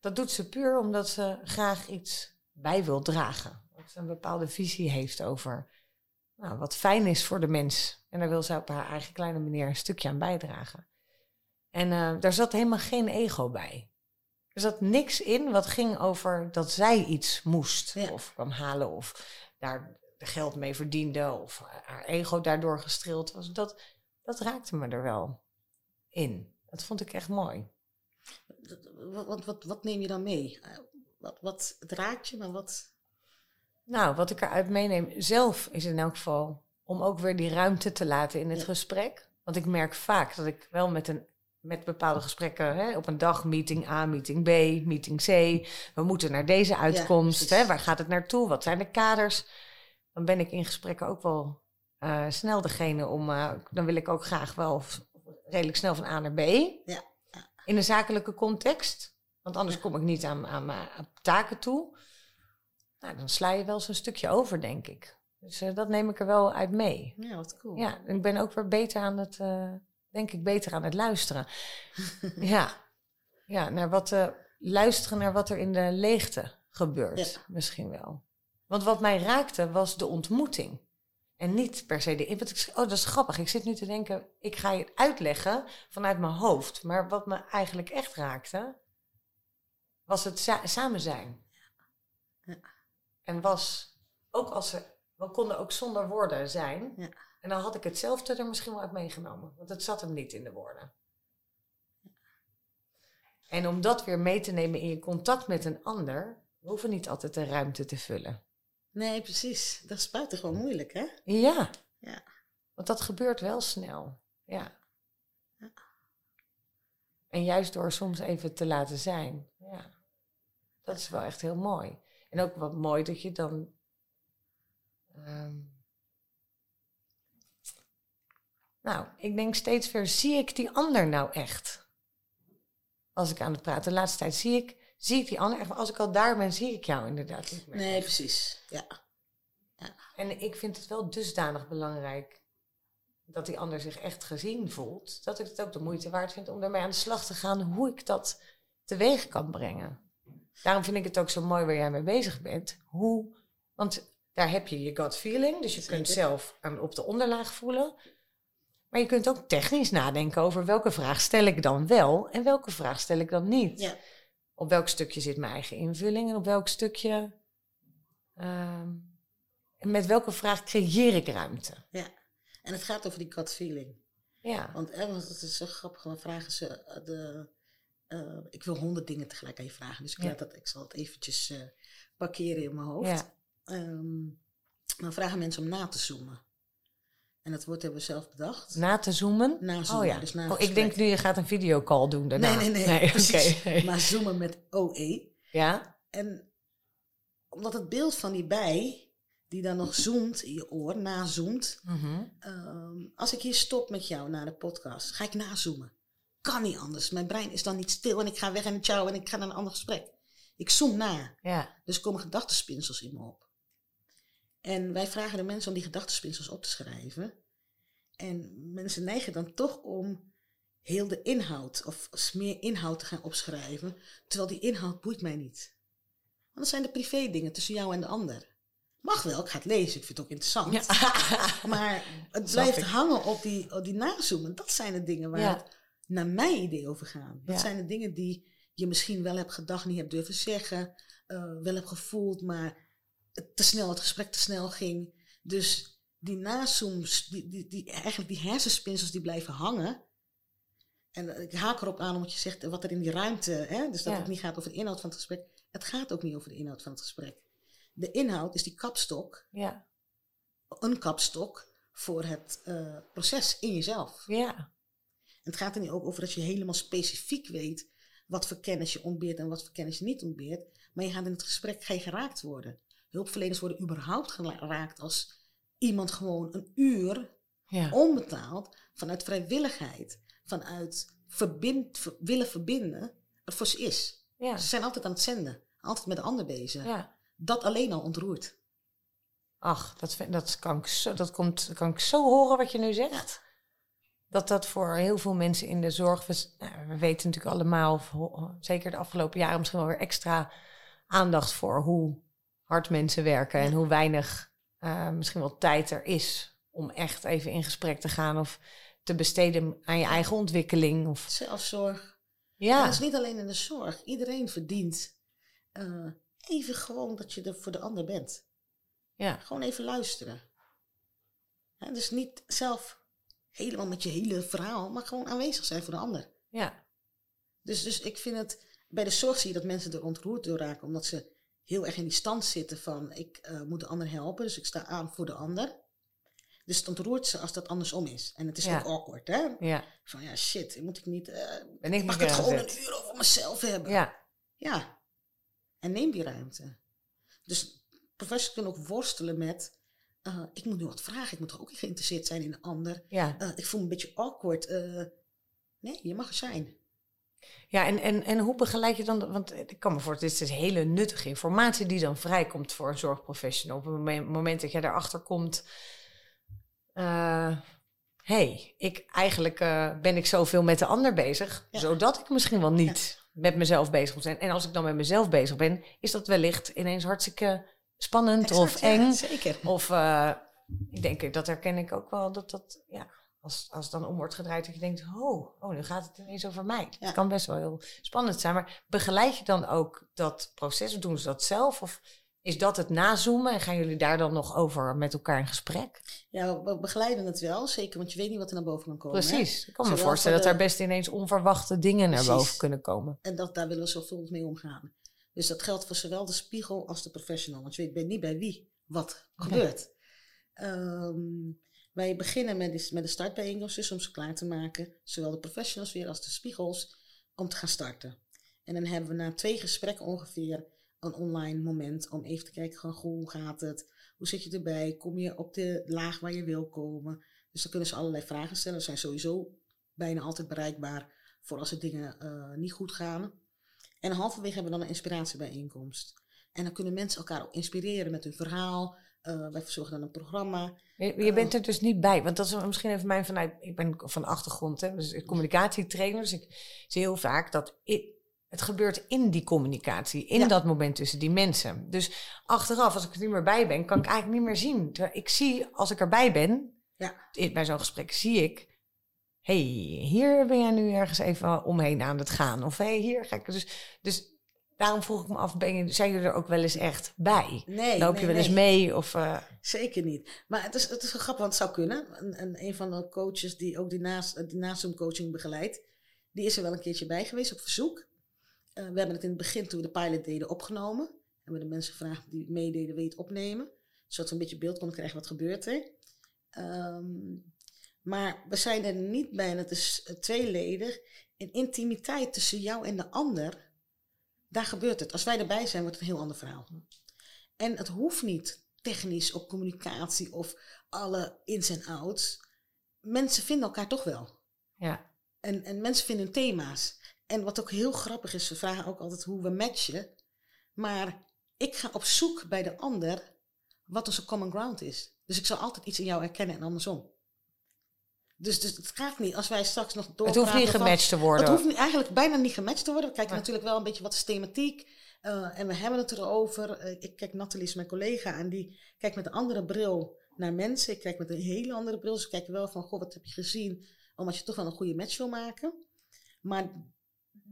Dat doet ze puur omdat ze graag iets bij wil dragen. Dat ze een bepaalde visie heeft over nou, wat fijn is voor de mens. En daar wil ze op haar eigen kleine manier een stukje aan bijdragen. En eh, daar zat helemaal geen ego bij. Er zat niks in wat ging over dat zij iets moest Ja. of kwam halen of daar geld mee verdiende of haar ego daardoor gestreeld was. Dat, dat raakte me er wel in. Dat vond ik echt mooi. Wat, wat, wat, wat neem je dan mee? Eh, Wat, wat, je, maar wat... Nou, wat ik eruit meeneem zelf is in elk geval om ook weer die ruimte te laten in het Ja. gesprek. Want ik merk vaak dat ik wel met, een, met bepaalde gesprekken hè, op een dag, meeting A, meeting B, meeting C. We moeten naar deze uitkomst. hè, waar gaat het naartoe? Wat zijn de kaders? Dan ben ik in gesprekken ook wel eh, snel degene om. eh, dan wil ik ook graag wel redelijk snel van A naar B. Ja. In een zakelijke context. Want anders kom ik niet aan, aan mijn taken toe. Nou, dan sla je wel zo'n stukje over, denk ik. Dus eh, dat neem ik er wel uit mee. Ja, wat cool. Ja, ik ben ook weer beter aan het, eh, denk ik, beter aan het luisteren. ja. ja, naar wat eh, luisteren naar wat er in de leegte gebeurt, Ja. misschien wel. Want wat mij raakte was de ontmoeting. En niet per se de. Ik, oh, dat is grappig. Ik zit nu te denken, ik ga je uitleggen vanuit mijn hoofd. Maar wat me eigenlijk echt raakte, was het sa- samen zijn. Ja. En was, ook als ze, we konden ook zonder woorden zijn. Ja. En dan had ik hetzelfde er misschien wel uit meegenomen. Want het zat hem niet in de woorden. En om dat weer mee te nemen in je contact met een ander, we hoeven niet altijd de ruimte te vullen. Nee, precies. Dat is buitengewoon moeilijk, hè? Ja. Ja. Want dat gebeurt wel snel. Ja. Ja. En juist door soms even te laten zijn. Ja. Dat is wel echt heel mooi. En ook wat mooi dat je dan. ehm, nou, ik denk steeds weer, zie ik die ander nou echt? Als ik aan het praten, de laatste tijd zie ik, zie ik die ander echt. Als ik al daar ben, zie ik jou inderdaad niet meer. Nee, precies. Ja. En ik vind het wel dusdanig belangrijk dat die ander zich echt gezien voelt, dat ik het ook de moeite waard vind om daarmee aan de slag te gaan hoe ik dat teweeg kan brengen. Daarom vind ik het ook zo mooi waar jij mee bezig bent. Hoe, want daar heb je je gut feeling, dus je kunt zelf aan, op de onderlaag voelen. Maar je kunt ook technisch nadenken over welke vraag stel ik dan wel en welke vraag stel ik dan niet. Ja. Op welk stukje zit mijn eigen invulling en op welk stukje. ehm, met welke vraag creëer ik ruimte? ja. En het gaat over die gut feeling. Ja. Want want het is zo grappig, dan vragen ze eh, de... eh, ik wil honderd dingen tegelijk aan je vragen, dus ik, Ja. laat dat, ik zal het eventjes eh, parkeren in mijn hoofd. Ja. Ehm, dan vragen mensen om na te zoomen. En dat woord hebben we zelf bedacht. Na te zoomen? Nazoomen, oh ja. dus na een oh, ik gesprek. denk nu je gaat een videocall doen daarna. Nee, nee, nee. precies. Maar zoomen met OE. Ja? En omdat het beeld van die bij, die dan nog zoomt in je oor, nazoomt. Ehm, als ik hier stop met jou na de podcast, ga ik nazoomen. Kan niet anders. Mijn brein is dan niet stil en ik ga weg en ciao en ik ga naar een ander gesprek. Ik zoom na. Ja. Dus er komen gedachtenspinsels in me op. En wij vragen de mensen om die gedachtenspinsels op te schrijven. En mensen neigen dan toch om heel de inhoud of meer inhoud te gaan opschrijven. Terwijl die inhoud boeit mij niet. Want dat zijn de privé dingen tussen jou en de ander. Mag wel, ik ga het lezen, ik vind het ook interessant. Maar het blijft hangen op die, op die nazoomen. Dat zijn de dingen waar Ja. het naar mijn idee over gaat. Dat Ja. zijn de dingen die je misschien wel hebt gedacht, niet hebt durven zeggen. eh, wel hebt gevoeld, maar te snel, het gesprek te snel ging. Dus die nazooms, die, die, die, eigenlijk die hersenspinsels die blijven hangen. En ik haak erop aan omdat je zegt wat er in die ruimte, hè, dus dat Ja. het niet gaat over de inhoud van het gesprek. Het gaat ook niet over de inhoud van het gesprek. De inhoud is die kapstok Ja. een kapstok voor het eh, proces in jezelf. Ja. En het gaat er niet ook over dat je helemaal specifiek weet wat voor kennis je ontbeert en wat voor kennis je niet ontbeert. Maar je gaat in het gesprek geen geraakt worden. Hulpverleners worden überhaupt geraakt als iemand gewoon een uur Ja. onbetaald vanuit vrijwilligheid, vanuit verbind, ver- willen verbinden, er voor ze is. Ja. Ze zijn altijd aan het zenden, altijd met de ander bezig. ja. Dat alleen al ontroert. Ach, dat, vind- dat, kan ik zo, dat komt, kan ik zo horen wat je nu zegt. Dat dat voor heel veel mensen in de zorg... We, nou, we weten natuurlijk allemaal, of zeker de afgelopen jaren... misschien wel weer extra aandacht voor hoe hard mensen werken... en hoe weinig eh, misschien wel tijd er is om echt even in gesprek te gaan... of te besteden aan je eigen ontwikkeling. Of, Zelfzorg. Ja, dat is niet alleen in de zorg. Iedereen verdient eh, even gewoon dat je er voor de ander bent. ja, Gewoon even luisteren. Dus niet zelf helemaal met je hele verhaal, maar gewoon aanwezig zijn voor de ander. ja, Dus, dus ik vind het, bij de zorg zie je dat mensen er ontroerd door raken, omdat ze heel erg in die stand zitten van ik eh, moet de ander helpen, dus ik sta aan voor de ander. Dus het ontroert ze als dat andersom is. En het is Ja. ook awkward, hè? ja. Van ja, shit, moet ik niet... eh, Ben ik mag ik het gewoon zet? een uur over mezelf hebben? Ja, Ja. En neem die ruimte. Dus professors kunnen ook worstelen met... eh, ik moet nu wat vragen. Ik moet toch ook geïnteresseerd zijn in een ander. ja. Ik voel me een beetje awkward. nee, je mag er zijn. Ja, en, en, en hoe begeleid je dan, want ik kan me voorstellen, dit is hele nuttige informatie die dan vrijkomt voor een zorgprofessional. Op het moment, dat jij erachter komt, eh hey, ik, eigenlijk eh, ben ik zoveel met de ander bezig, Ja. zodat ik misschien wel niet met mezelf bezig moet zijn. En als ik dan met mezelf bezig ben, is dat wellicht ineens hartstikke spannend of Exact, ja, eng. zeker. Of eh, ik denk, dat herken ik ook wel, dat dat, ja, als, als het dan om wordt gedraaid, dat je denkt, oh, oh nu gaat het ineens over mij. Ja. Het kan best wel heel spannend zijn, maar begeleid je dan ook dat proces? Of doen ze dat zelf? Of is dat het nazoomen en gaan jullie daar dan nog over met elkaar in gesprek? Ja, we begeleiden het wel. Zeker, want je weet niet wat er naar boven kan komen. hè. Precies. Ik kan me voorstellen voor dat er best ineens onverwachte dingen naar boven kunnen komen. En dat, daar willen we zorgvuldig mee omgaan. Dus dat geldt voor zowel de spiegel als de professional. Want je weet niet bij wie wat gebeurt. Ehm, wij beginnen met, de- met de startbijeenkomst, dus om ze klaar te maken. Zowel de professionals weer als de spiegels. om te gaan starten. En dan hebben we na twee gesprekken ongeveer een online moment om even te kijken gewoon, hoe gaat het? Hoe zit je erbij? Kom je op de laag waar je wil komen? Dus dan kunnen ze allerlei vragen stellen. Ze zijn sowieso bijna altijd bereikbaar voor als er dingen eh, niet goed gaan. En halverwege hebben we dan een inspiratiebijeenkomst. En dan kunnen mensen elkaar ook inspireren met hun verhaal. Uh, wij verzorgen dan een programma. Je, je, bent er dus niet bij, want dat is misschien even mijn vanuit. Ik ben van achtergrond, hè, dus communicatietrainer. Dus ik zie heel vaak dat ik, het gebeurt in die communicatie, in dat moment tussen die mensen. Dus achteraf, als ik er niet meer bij ben, kan ik eigenlijk niet meer zien. Ik zie, als ik erbij ben, ja. bij zo'n gesprek, zie ik hey, hier ben jij nu ergens even omheen aan het gaan. Of hey, hier ga ik. Dus, dus daarom vroeg ik me af, ben je, zijn jullie er ook wel eens echt bij? Nee. Loop je wel eens mee? Of, uh... Zeker niet. Maar het is, het is grappig, want het zou kunnen. En, een van de coaches die ook die, naast, die naast coaching begeleidt, die is er wel een keertje bij geweest op verzoek. Uh, we hebben het in het begin, toen we de pilot deden, opgenomen. En we de mensen gevraagd die meededen, weet opnemen. Zodat we een beetje beeld konden krijgen wat gebeurt er. Um, maar we zijn er niet bij, en het is tweeledig. In intimiteit tussen jou en de ander, daar gebeurt het. Als wij erbij zijn, wordt het een heel ander verhaal. En het hoeft niet technisch op communicatie of alle ins en outs. Mensen vinden elkaar toch wel. Ja. En, en mensen vinden thema's. En wat ook heel grappig is, we vragen ook altijd hoe we matchen. Maar ik ga op zoek bij de ander wat onze common ground is. Dus ik zal altijd iets in jou herkennen en andersom. Dus, dus het gaat niet. Als wij straks nog door. Het hoeft niet gematcht te worden. Het hoeft eigenlijk bijna niet gematcht te worden. We kijken natuurlijk wel een beetje wat is thematiek. Uh, en we hebben het erover. Uh, ik kijk, Nathalie is mijn collega. En die kijkt met een andere bril naar mensen. Ik kijk met een hele andere bril. Dus ik kijk wel van, goh, wat heb je gezien? Omdat je toch wel een goede match wil maken. Maar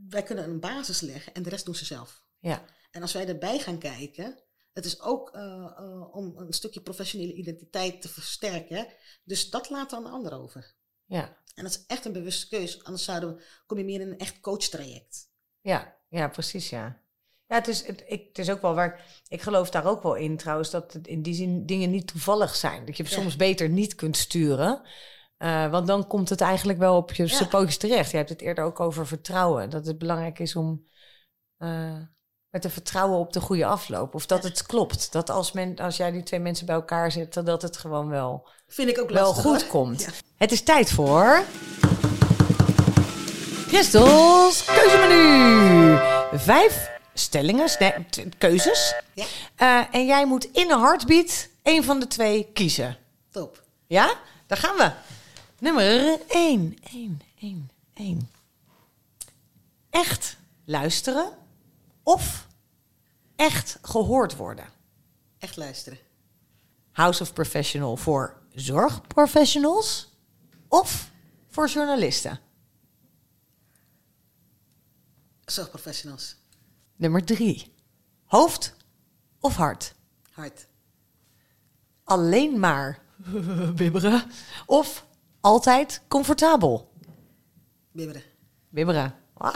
wij kunnen een basis leggen. En de rest doen ze zelf. Ja. En als wij erbij gaan kijken. Het is ook uh, om een stukje professionele identiteit te versterken. Dus dat we aan de ander over. Ja. En dat is echt een bewuste keuze. Anders zouden we, kom je meer in een echt coachtraject. Ja, ja, precies, ja. Ja, het is, het, ik, het is ook wel waar. Ik geloof daar ook wel in trouwens, dat het in die zin dingen niet toevallig zijn. Dat je soms beter niet kunt sturen. Uh, want dan komt het eigenlijk wel op je ja. terecht. Je hebt het eerder ook over vertrouwen. Dat het belangrijk is om uh, met te vertrouwen op de goede afloop. Of dat het klopt. Dat als, men, als jij die twee mensen bij elkaar zet, dat het gewoon wel, Vind ik ook wel goed komt. Het is tijd voor... Christels keuzemenu. Vijf stellingen, keuzes. Ja. Uh, en jij moet in een heartbeat één van de twee kiezen. Top. Ja? Daar gaan we. Nummer 1. 1, 1, 1. Echt luisteren of echt gehoord worden? Echt luisteren. House of Professional voor zorgprofessionals of voor journalisten? Zorgprofessionals. Nummer drie. Hoofd of hart? Hart. Alleen maar bibberen of altijd comfortabel? Bibberen. Bibberen. Ah,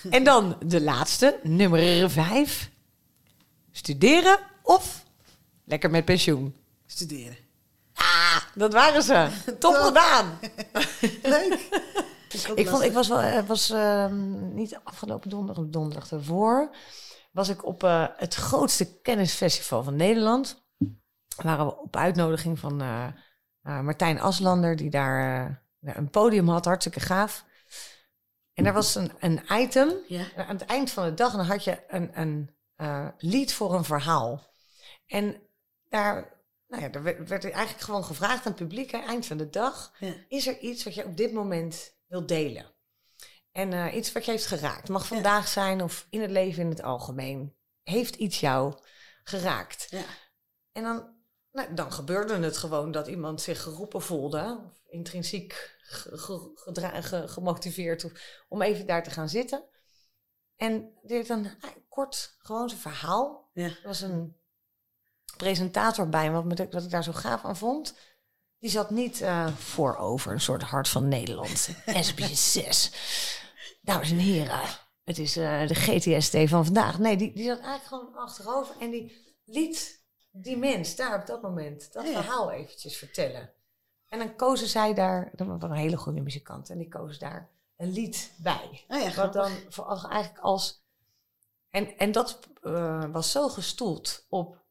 en dan de laatste, nummer vijf. Studeren of lekker met pensioen? Studeren. Ah, dat waren ze. Top gedaan. Leuk. Ik, vond, ik was wel, het was uh, niet afgelopen donderdag, donderdag ervoor, was ik op uh, het grootste kennisfestival van Nederland. Waren we op uitnodiging van uh, Martijn Aslander, die daar een podium had, hartstikke gaaf. En er was een, een item ja. aan het eind van de dag dan had je een, een uh, lied voor een verhaal. En daar, nou ja, er werd, werd eigenlijk gewoon gevraagd aan het publiek, aan eind van de dag, ja. is er iets wat je op dit moment wilt delen? En uh, iets wat je heeft geraakt. Mag vandaag zijn of in het leven in het algemeen. Heeft iets jou geraakt? Ja. En dan, nou, dan gebeurde het gewoon dat iemand zich geroepen voelde, of intrinsiek gemotiveerd om even daar te gaan zitten. En dit een ah, kort, gewoon zijn verhaal. Ja. Er was een presentator bij me, wat, wat ik daar zo gaaf aan vond. Die zat niet uh, voorover, een soort hart van Nederland. SBS 6. Dames en heren, het is uh, de GTST van vandaag. Nee, die, die zat eigenlijk gewoon achterover en die liet die mens daar op dat moment dat verhaal eventjes vertellen. En dan kozen zij daar, dat was een hele goede muzikant, en die kozen daar een lied bij. Oh ja, Wat dan voor, eigenlijk als. En, en dat eh, was zo gestoeld op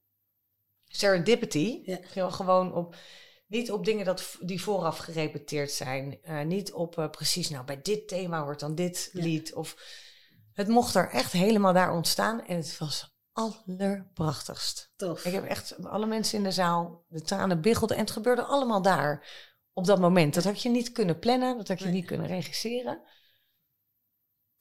serendipity. Ja. Gewoon- op. Niet op dingen dat, die vooraf gerepeteerd zijn. Eh, niet op eh, precies, nou bij dit thema wordt dan dit Ja. lied. Of, het mocht er echt helemaal daar ontstaan. En het was allerprachtigst. Tof. Ik heb echt alle mensen in de zaal, de tranen biggelden. En het gebeurde allemaal daar, op dat moment. Dat had je niet kunnen plannen, dat had je Nee. niet kunnen regisseren.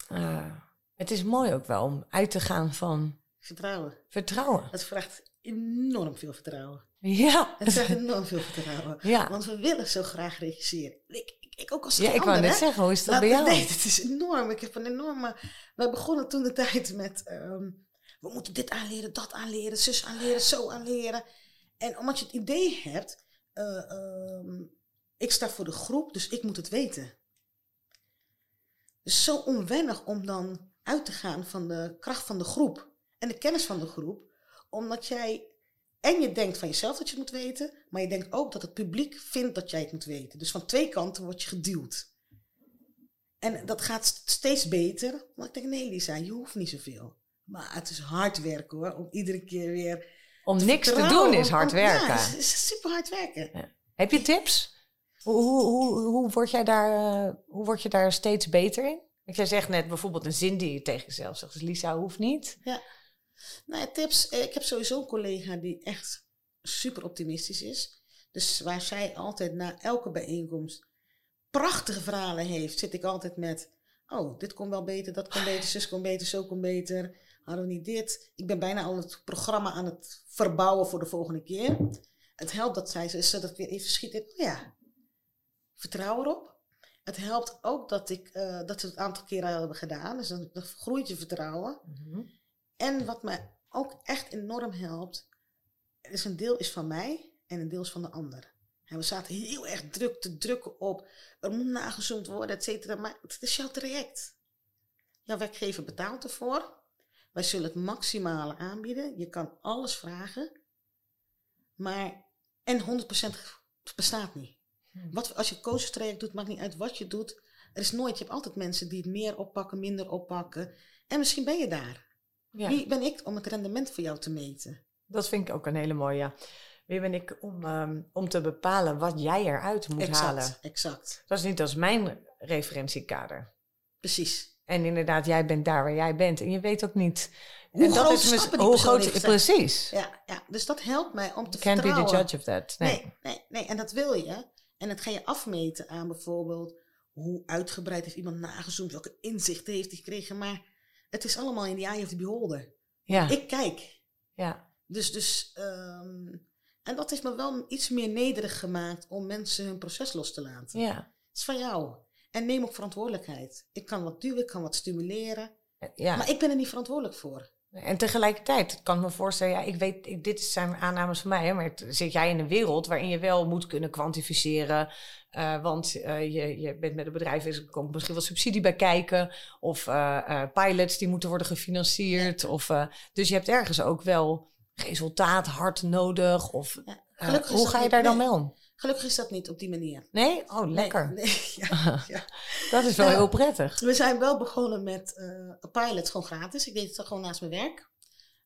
Eh, het is mooi ook wel om uit te gaan van Vertrouwen. vertrouwen. Het vraagt enorm veel vertrouwen. Ja, Het vraagt enorm veel vertrouwen. ja. Want we willen zo graag regisseren. Ik, ik, ik ook als ja ik wou net hè? zeggen, hoe is dat bij jou? Nee, het is enorm. Ik heb een enorme... Wij begonnen toen de tijd met... ehm, we moeten dit aanleren, dat aanleren, zus aanleren, zo aanleren. En omdat je het idee hebt... eh, ehm, ik sta voor de groep, dus ik moet het weten. Dus zo onwennig om dan uit te gaan van de kracht van de groep. En de kennis van de groep. Omdat jij... En je denkt van jezelf dat je het moet weten. Maar je denkt ook dat het publiek vindt dat jij het moet weten. Dus van twee kanten word je geduwd. En dat gaat st- steeds beter. Maar ik denk, nee Lisa, je hoeft niet zoveel. Maar het is hard werken hoor. Om iedere keer weer... Om niks te doen is hard om- werken. Ja, het is super hard werken. Heb je tips? Hoe, hoe, hoe, hoe, word jij daar, eh, hoe word je daar steeds beter in? Ik jij zegt net bijvoorbeeld een zin die je tegen jezelf zegt. Dus Lisa hoeft niet. Nou ja, tips. Eh, Ik heb sowieso een collega die echt super optimistisch is. Dus waar zij altijd na elke bijeenkomst prachtige verhalen heeft, zit ik altijd met... Oh, dit kon wel beter, dat kon beter, zus kon beter, zo kon beter. Hadden we niet dit. Ik ben bijna al het programma aan het verbouwen voor de volgende keer. Het helpt dat zij zo dat weer even schiet in. Oh ja, vertrouw erop. Het helpt ook dat, ik, eh, dat we het een aantal keren hebben gedaan. Dus dan, dan groeit je vertrouwen. En wat mij ook echt enorm helpt, is een deel is van mij en een deel is van de ander. En we zaten heel erg druk te drukken op, er moet nagezoomd worden, et cetera. Maar het is jouw traject. Jouw werkgever betaalt ervoor. Wij zullen het maximale aanbieden. Je kan alles vragen. Maar, en 100% bestaat niet. Hmm. Wat, als je een coachtraject doet, maakt niet uit wat je doet. Er is nooit, je hebt altijd mensen die het meer oppakken, minder oppakken. En misschien ben je daar. Ja, Wie ben ik om het rendement voor jou te meten? dat vind ik ook een hele mooie. ja. Wie ben ik om, ehm, om te bepalen wat jij eruit moet exact, halen? exact. Dat is niet als mijn referentiekader. Precies. En inderdaad, jij bent daar waar jij bent. En je weet ook niet. Hoe en dat groot is stappen die hoe groot. Precies. Ja, ja, dus dat helpt mij om te Can't be the vertrouwen. judge of that. Nee. Nee, nee, nee. En dat wil je. En dat ga je afmeten aan bijvoorbeeld hoe uitgebreid heeft iemand nagezoomd, welke inzichten heeft hij gekregen. Maar het is allemaal in the eye of the beholder. Ja, Ik kijk. ja, Dus, dus ehm, en dat heeft me wel iets meer nederig gemaakt om mensen hun proces los te laten. ja. Het is van jou. En neem ook verantwoordelijkheid. Ik kan wat duwen, ik kan wat stimuleren. ja. Maar ik ben er niet verantwoordelijk voor. En tegelijkertijd kan ik me voorstellen, ja, ik weet, ik, dit zijn aannames van mij, hè, maar het- zit jij in een wereld waarin je wel moet kunnen kwantificeren, eh, want eh, je, je bent met een bedrijf, dus er komt misschien wel subsidie bij kijken, of eh, pilots die moeten worden gefinancierd, of, dus je hebt ergens ook wel resultaat hard nodig, of Ja. hoe ga je daar dan mee om? Gelukkig is dat niet op die manier. Nee? Oh, lekker. Nee, ja, ja. Dat is wel Ja. heel prettig. We zijn wel begonnen met eh een pilot, gewoon gratis. Ik deed het gewoon naast mijn werk.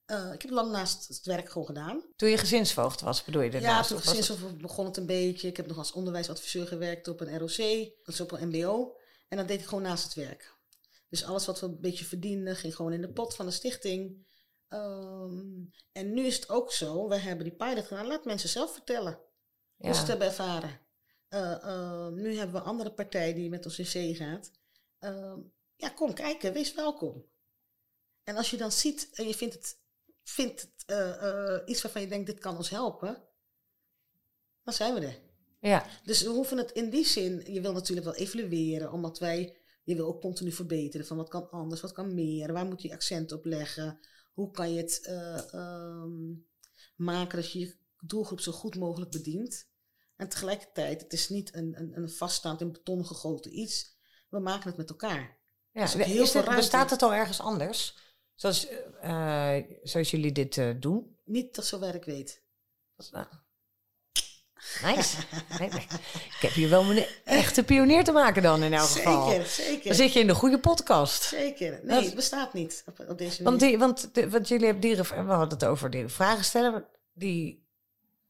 Eh, ik heb lang naast het werk gewoon gedaan. Toen je gezinsvoogd was, bedoel je ja, daarnaast? toen of was het- sinds begon het een beetje. Ik heb nog als onderwijsadviseur gewerkt op een ROC, dus op een MBO. En dat deed ik gewoon naast het werk. Dus alles wat we een beetje verdienden, ging gewoon in de pot van de stichting. Ehm, en nu is het ook zo, we hebben die pilot gedaan. Laat mensen zelf vertellen ja. hebben ervaren. Eh, eh, nu hebben we een andere partij die met ons in zee gaat. Ehm, ja, kom kijken, wees welkom. En als je dan ziet en je vindt het, vindt het eh, iets waarvan je denkt, dit kan ons helpen, dan zijn we er. ja, Dus we hoeven het in die zin, je wil natuurlijk wel evalueren, omdat wij, je wil ook continu verbeteren van wat kan anders, wat kan meer, waar moet je accent op leggen, hoe kan je het eh, ehm, maken dat je je doelgroep zo goed mogelijk bedient. En tegelijkertijd, het is niet een, een, een vaststaand in beton gegoten iets, we maken het met elkaar. Ja, is heel is het- ruimte. bestaat het al ergens anders? Zoals, eh, zoals jullie dit eh, doen? Niet dat zover ik weet. Nou, Nice. Nee, nee. Ik heb hier wel een echte pionier te maken dan in elk geval. Zeker, zeker. Dan zit je in de goede podcast. Zeker. Nee, Dat- het bestaat niet op, op deze manier. Want, die, want, de- want jullie hebben die, ref- we hadden het over die vragen stellen. Die,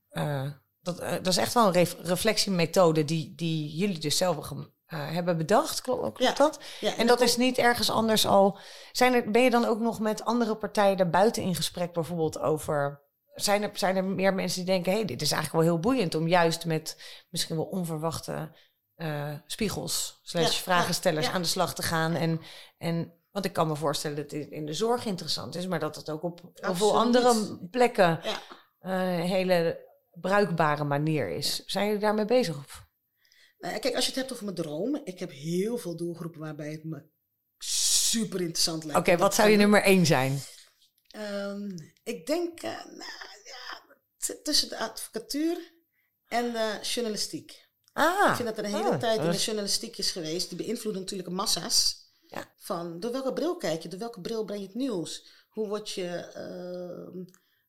eh, dat, eh, dat is echt wel een ref- reflectiemethode die, die jullie dus zelf eh, hebben bedacht. Klopt, klopt Ja. dat? ja, En dat is niet ergens anders al. Zijn er, ben je dan ook nog met andere partijen daarbuiten in gesprek, bijvoorbeeld over. Zijn er, zijn er meer mensen die denken: hé, hey, dit is eigenlijk wel heel boeiend om juist met misschien wel onverwachte eh, spiegels, slash Ja, vragenstellers aan de slag te gaan. En, en, want ik kan me voorstellen dat dit in de zorg interessant is, maar dat het ook op heel veel andere plekken Ja. een hele bruikbare manier is. Zijn jullie daarmee bezig? Of? Nou kijk, als je het hebt over mijn droom. Ik heb heel veel doelgroepen waarbij het me super interessant lijkt. Oké, wat zou je nummer één zijn? Ehm, ik denk, eh, nou ja, tussen de advocatuur en de journalistiek. Ah, ik vind dat er een hele ah, tijd in de is- journalistiek is geweest. Die beïnvloeden natuurlijk massa's. Ja. Van door welke bril kijk je? Door welke bril breng je het nieuws? Hoe word je, ehm,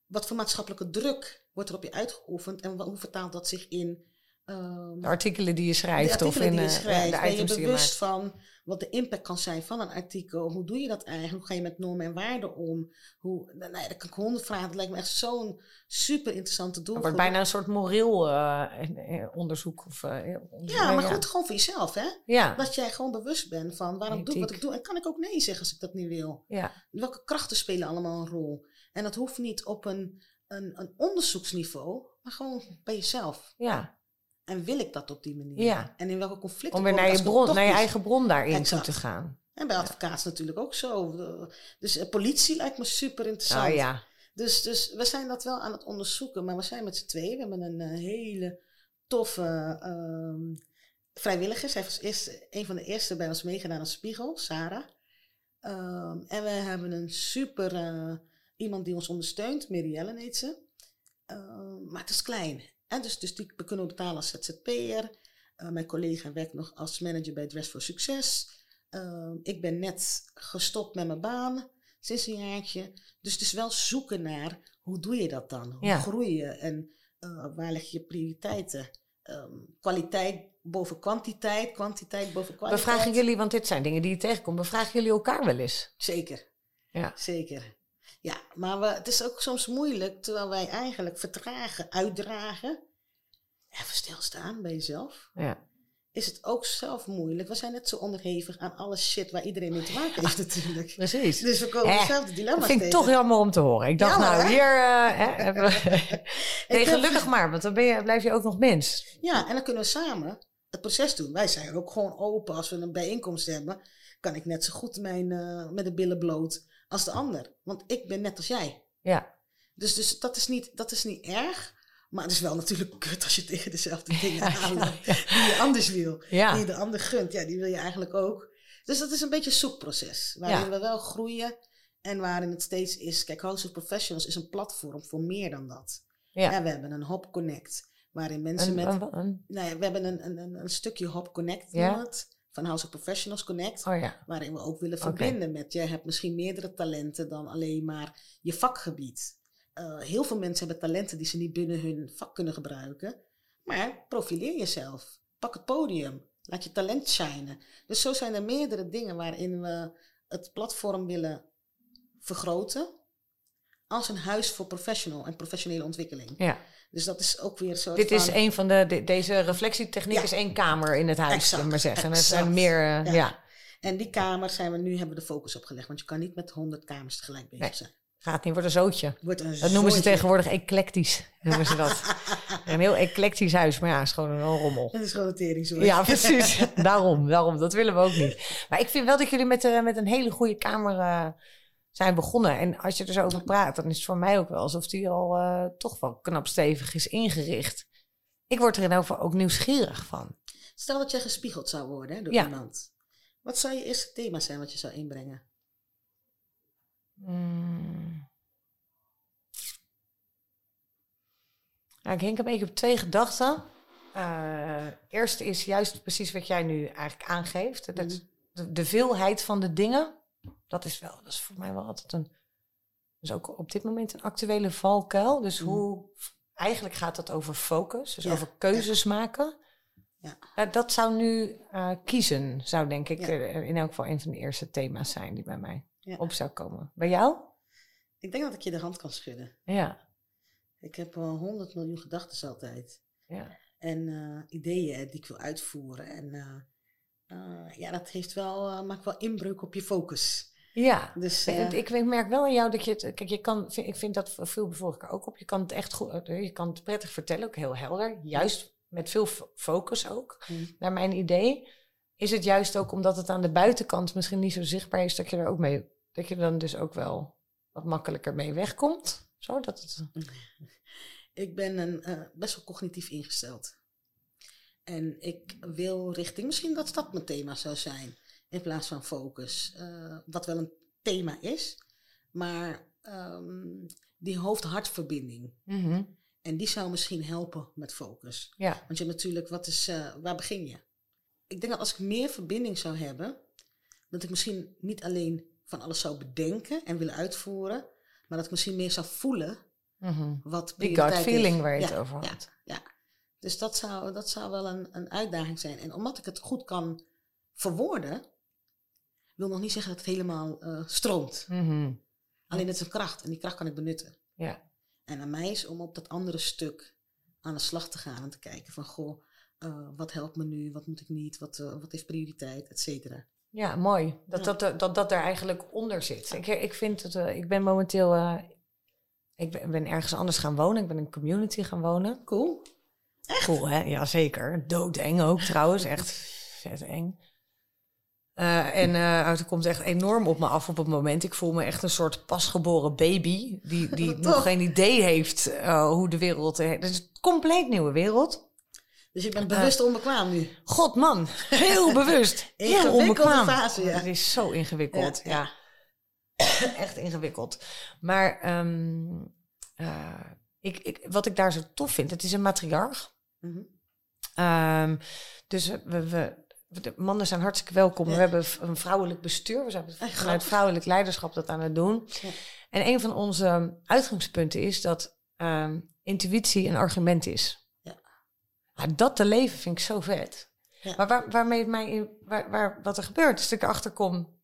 wat voor maatschappelijke druk wordt er op je uitgeoefend? En hoe vertaalt dat zich in ehm, De artikelen die je schrijft of in die je eh, schrijft? de ben je items die je bewust maakt. van wat de impact kan zijn van een artikel? Hoe doe je dat eigenlijk? Hoe ga je met normen en waarden om? Hoe, nou ja, daar kan ik honderd vragen. Dat lijkt me echt zo'n super interessante Het doelgroep. wordt bijna een soort moreel eh, eh, onderzoek. Of, onderzoek. Ja, maar goed, gewoon voor jezelf, hè? Ja, Dat jij gewoon bewust bent van waarom doe ik wat ik doe. En kan ik ook nee zeggen als ik dat niet wil? ja, Welke krachten spelen allemaal een rol? En dat hoeft niet op een, een, een onderzoeksniveau, maar gewoon bij jezelf. ja. En wil ik dat op die manier? Ja. En in welke conflicten Om weer naar je, bron, naar je eigen bron daarin Exact. toe te gaan. En bij advocaats natuurlijk ook zo. Dus eh, politie lijkt me super interessant. Oh ja, Dus, dus we zijn dat wel aan het onderzoeken, maar we zijn met z'n tweeën. We hebben een eh, hele toffe ehm, vrijwilliger. Zij was eerst, een van de eerste bij ons meegedaan als Spiegel, Sarah. Ehm, en we hebben een super eh, iemand die ons ondersteunt, Mirielle heet ze. Ehm, maar het is klein. En dus, dus die we kunnen we betalen als ZZP'er. Eh, mijn collega werkt nog als manager bij Dress for Succes. Ehm, ik ben net gestopt met mijn baan sinds een jaartje. Dus het is wel zoeken naar hoe doe je dat dan? Hoe Ja. groei je en eh, waar leg je prioriteiten? Ehm, kwaliteit boven kwantiteit, kwantiteit boven we kwaliteit. vragen jullie, want dit zijn dingen die je tegenkomt. We vragen jullie elkaar wel eens. Zeker, Ja, zeker. Ja, maar we, het is ook soms moeilijk terwijl wij eigenlijk vertragen, uitdragen. Even stilstaan bij jezelf. ja. Is het ook zelf moeilijk? We zijn net zo onderhevig aan alle shit waar iedereen mee te maken heeft natuurlijk. precies. Dus we komen Hè, dezelfde dilemma's Dat vind ik toch jammer om te horen. Ik dacht, Jammer, nou, hè? hier eh, hè, hebben we... Nee, gelukkig maar, want dan ben je, blijf je ook nog mens. Ja, en dan kunnen we samen het proces doen. Wij zijn ook gewoon open. Als we een bijeenkomst hebben, kan ik net zo goed mijn, eh, met de billen bloot als de ander. Want ik ben net als jij. Ja, Dus, dus dat, is niet, dat is niet erg. Maar het is wel natuurlijk kut als je tegen dezelfde dingen Ja, aanloopt. ja. Die je anders wil. ja. Die je de ander gunt. Ja, die wil je eigenlijk ook. Dus dat is een beetje een zoekproces. Waarin we wel groeien. En waarin het steeds is... Kijk, House of Professionals is een platform voor meer dan dat. Ja. We hebben een Hop Connect. Waarin mensen Een- met... een- een- Nou ja, we hebben een, een, een, stukje Hop Connect Ja. het, van House of Professionals Connect. oh ja, Waarin we ook willen verbinden met, jij hebt misschien meerdere talenten dan alleen maar je vakgebied. Eh, heel veel mensen hebben talenten die ze niet binnen hun vak kunnen gebruiken. Maar profileer jezelf. Pak het podium. Laat je talent shinen. Dus zo zijn er meerdere dingen waarin we het platform willen vergroten. Als een huis voor professional en professionele ontwikkeling. ja. Dus dat is ook weer zo. Dit is een van de, de- deze reflectietechniek Ja. is één kamer in het huis, Exact, zullen we maar zeggen. En er zijn meer, eh, Ja. ja. En die kamer zijn we nu, hebben we de focus op gelegd. Want je kan niet met honderd kamers tegelijk bezig Nee. zijn. gaat niet, wordt een zootje. Wordt een Dat noemen ze tegenwoordig eclectisch, noemen ze dat. Een heel eclectisch huis, maar ja, is gewoon een rommel. Het is gewoon een tering. Ja, precies. daarom, daarom. Dat willen we ook niet. Maar ik vind wel dat jullie met, eh, met een hele goede kamer eh, zijn begonnen. En als je er zo over praat, dan is het voor mij ook wel alsof die al eh, toch wel knap stevig is ingericht. Ik word er in geval ook nieuwsgierig van. Stel dat jij gespiegeld zou worden hè, door Ja. iemand. Wat zou je eerste thema zijn wat je zou inbrengen? Hmm. Nou, ik denk een beetje op twee gedachten. Eh eerst is juist precies wat jij nu eigenlijk aangeeft. Dat Mhm. de, de veelheid van de dingen. Dat is wel, dat is voor mij wel altijd een. Dus ook op dit moment een actuele valkuil. Dus Mhm. hoe eigenlijk gaat het over focus, dus Ja, over keuzes maken. Ja. Eh, dat zou nu eh, kiezen, zou denk ik eh, in elk geval een van de eerste thema's zijn die bij mij op zou komen. Bij jou? Ik denk dat ik je de hand kan schudden. Ja. Ik heb wel honderd miljoen gedachten altijd. ja. En eh, ideeën die ik wil uitvoeren. En eh, eh, ja, dat heeft wel, eh, maakt wel inbreuk op je focus. Ja, Dus eh, ik, ik merk wel aan jou dat je het. Kijk, je kan, ik vind dat veel keer ook op. Je kan het echt goed. Je kan het prettig vertellen, ook heel helder. Juist met veel fo- focus ook. mm, Naar mijn idee is het juist ook omdat het aan de buitenkant misschien niet zo zichtbaar is, dat je er ook mee. Dat je dan dus ook wel wat makkelijker mee wegkomt. Zo dat het. ik ben een, eh, best wel cognitief ingesteld. En ik wil richting, misschien dat dat mijn thema zou zijn, in plaats van focus. Eh, wat wel een thema is, maar ehm, die hoofd-hartverbinding. Mhm. En die zou misschien helpen met focus. Ja. Want je hebt natuurlijk, wat is, eh, waar begin je? Ik denk dat als ik meer verbinding zou hebben, dat ik misschien niet alleen van alles zou bedenken en willen uitvoeren, maar dat ik misschien meer zou voelen Mhm. wat Die gut feeling heeft. waar je het Ja, over ja, had. Ja, dus dat zou, dat zou wel een, een uitdaging zijn. En omdat ik het goed kan verwoorden, wil nog niet zeggen dat het helemaal eh, stroomt. Mhm. Alleen het is een kracht en die kracht kan ik benutten. Ja. En aan mij is om op dat andere stuk aan de slag te gaan en te kijken van goh, eh, wat helpt me nu, wat moet ik niet, wat, eh, wat heeft prioriteit, et cetera. Ja, mooi. Dat, Ja. dat, dat, dat er eigenlijk onder zit. Ik, ik vind het, ik ben momenteel, ik ben, ben ergens anders gaan wonen. Ik ben in een community gaan wonen. Cool. Cool, hè? Jazeker. Doodeng ook trouwens. Echt vet eng. Eh, en eh, er komt echt enorm op me af op het moment. Ik voel me echt een soort pasgeboren baby. Die, die nog geen idee heeft eh, hoe de wereld... Het is een compleet nieuwe wereld. Dus je bent bewust onbekwaam nu. God man, heel bewust. Heel onbekwaam. fase, ja. Het is zo ingewikkeld, Ja, ja. Echt ingewikkeld. Maar ehm, eh, ik, ik, wat ik daar zo tof vind, het is een matriarch. Mhm. Ehm, dus we, we, de mannen zijn hartstikke welkom. Ja. We hebben een vrouwelijk bestuur. We zijn vanuit vrouwelijk leiderschap dat aan het doen. Ja. En een van onze uitgangspunten is dat ehm, intuïtie een argument is. Ja. Maar dat te leven vind ik zo vet. Maar waar, waarmee het mij in, waar, waar, wat er gebeurt, is dat ik erachter kom.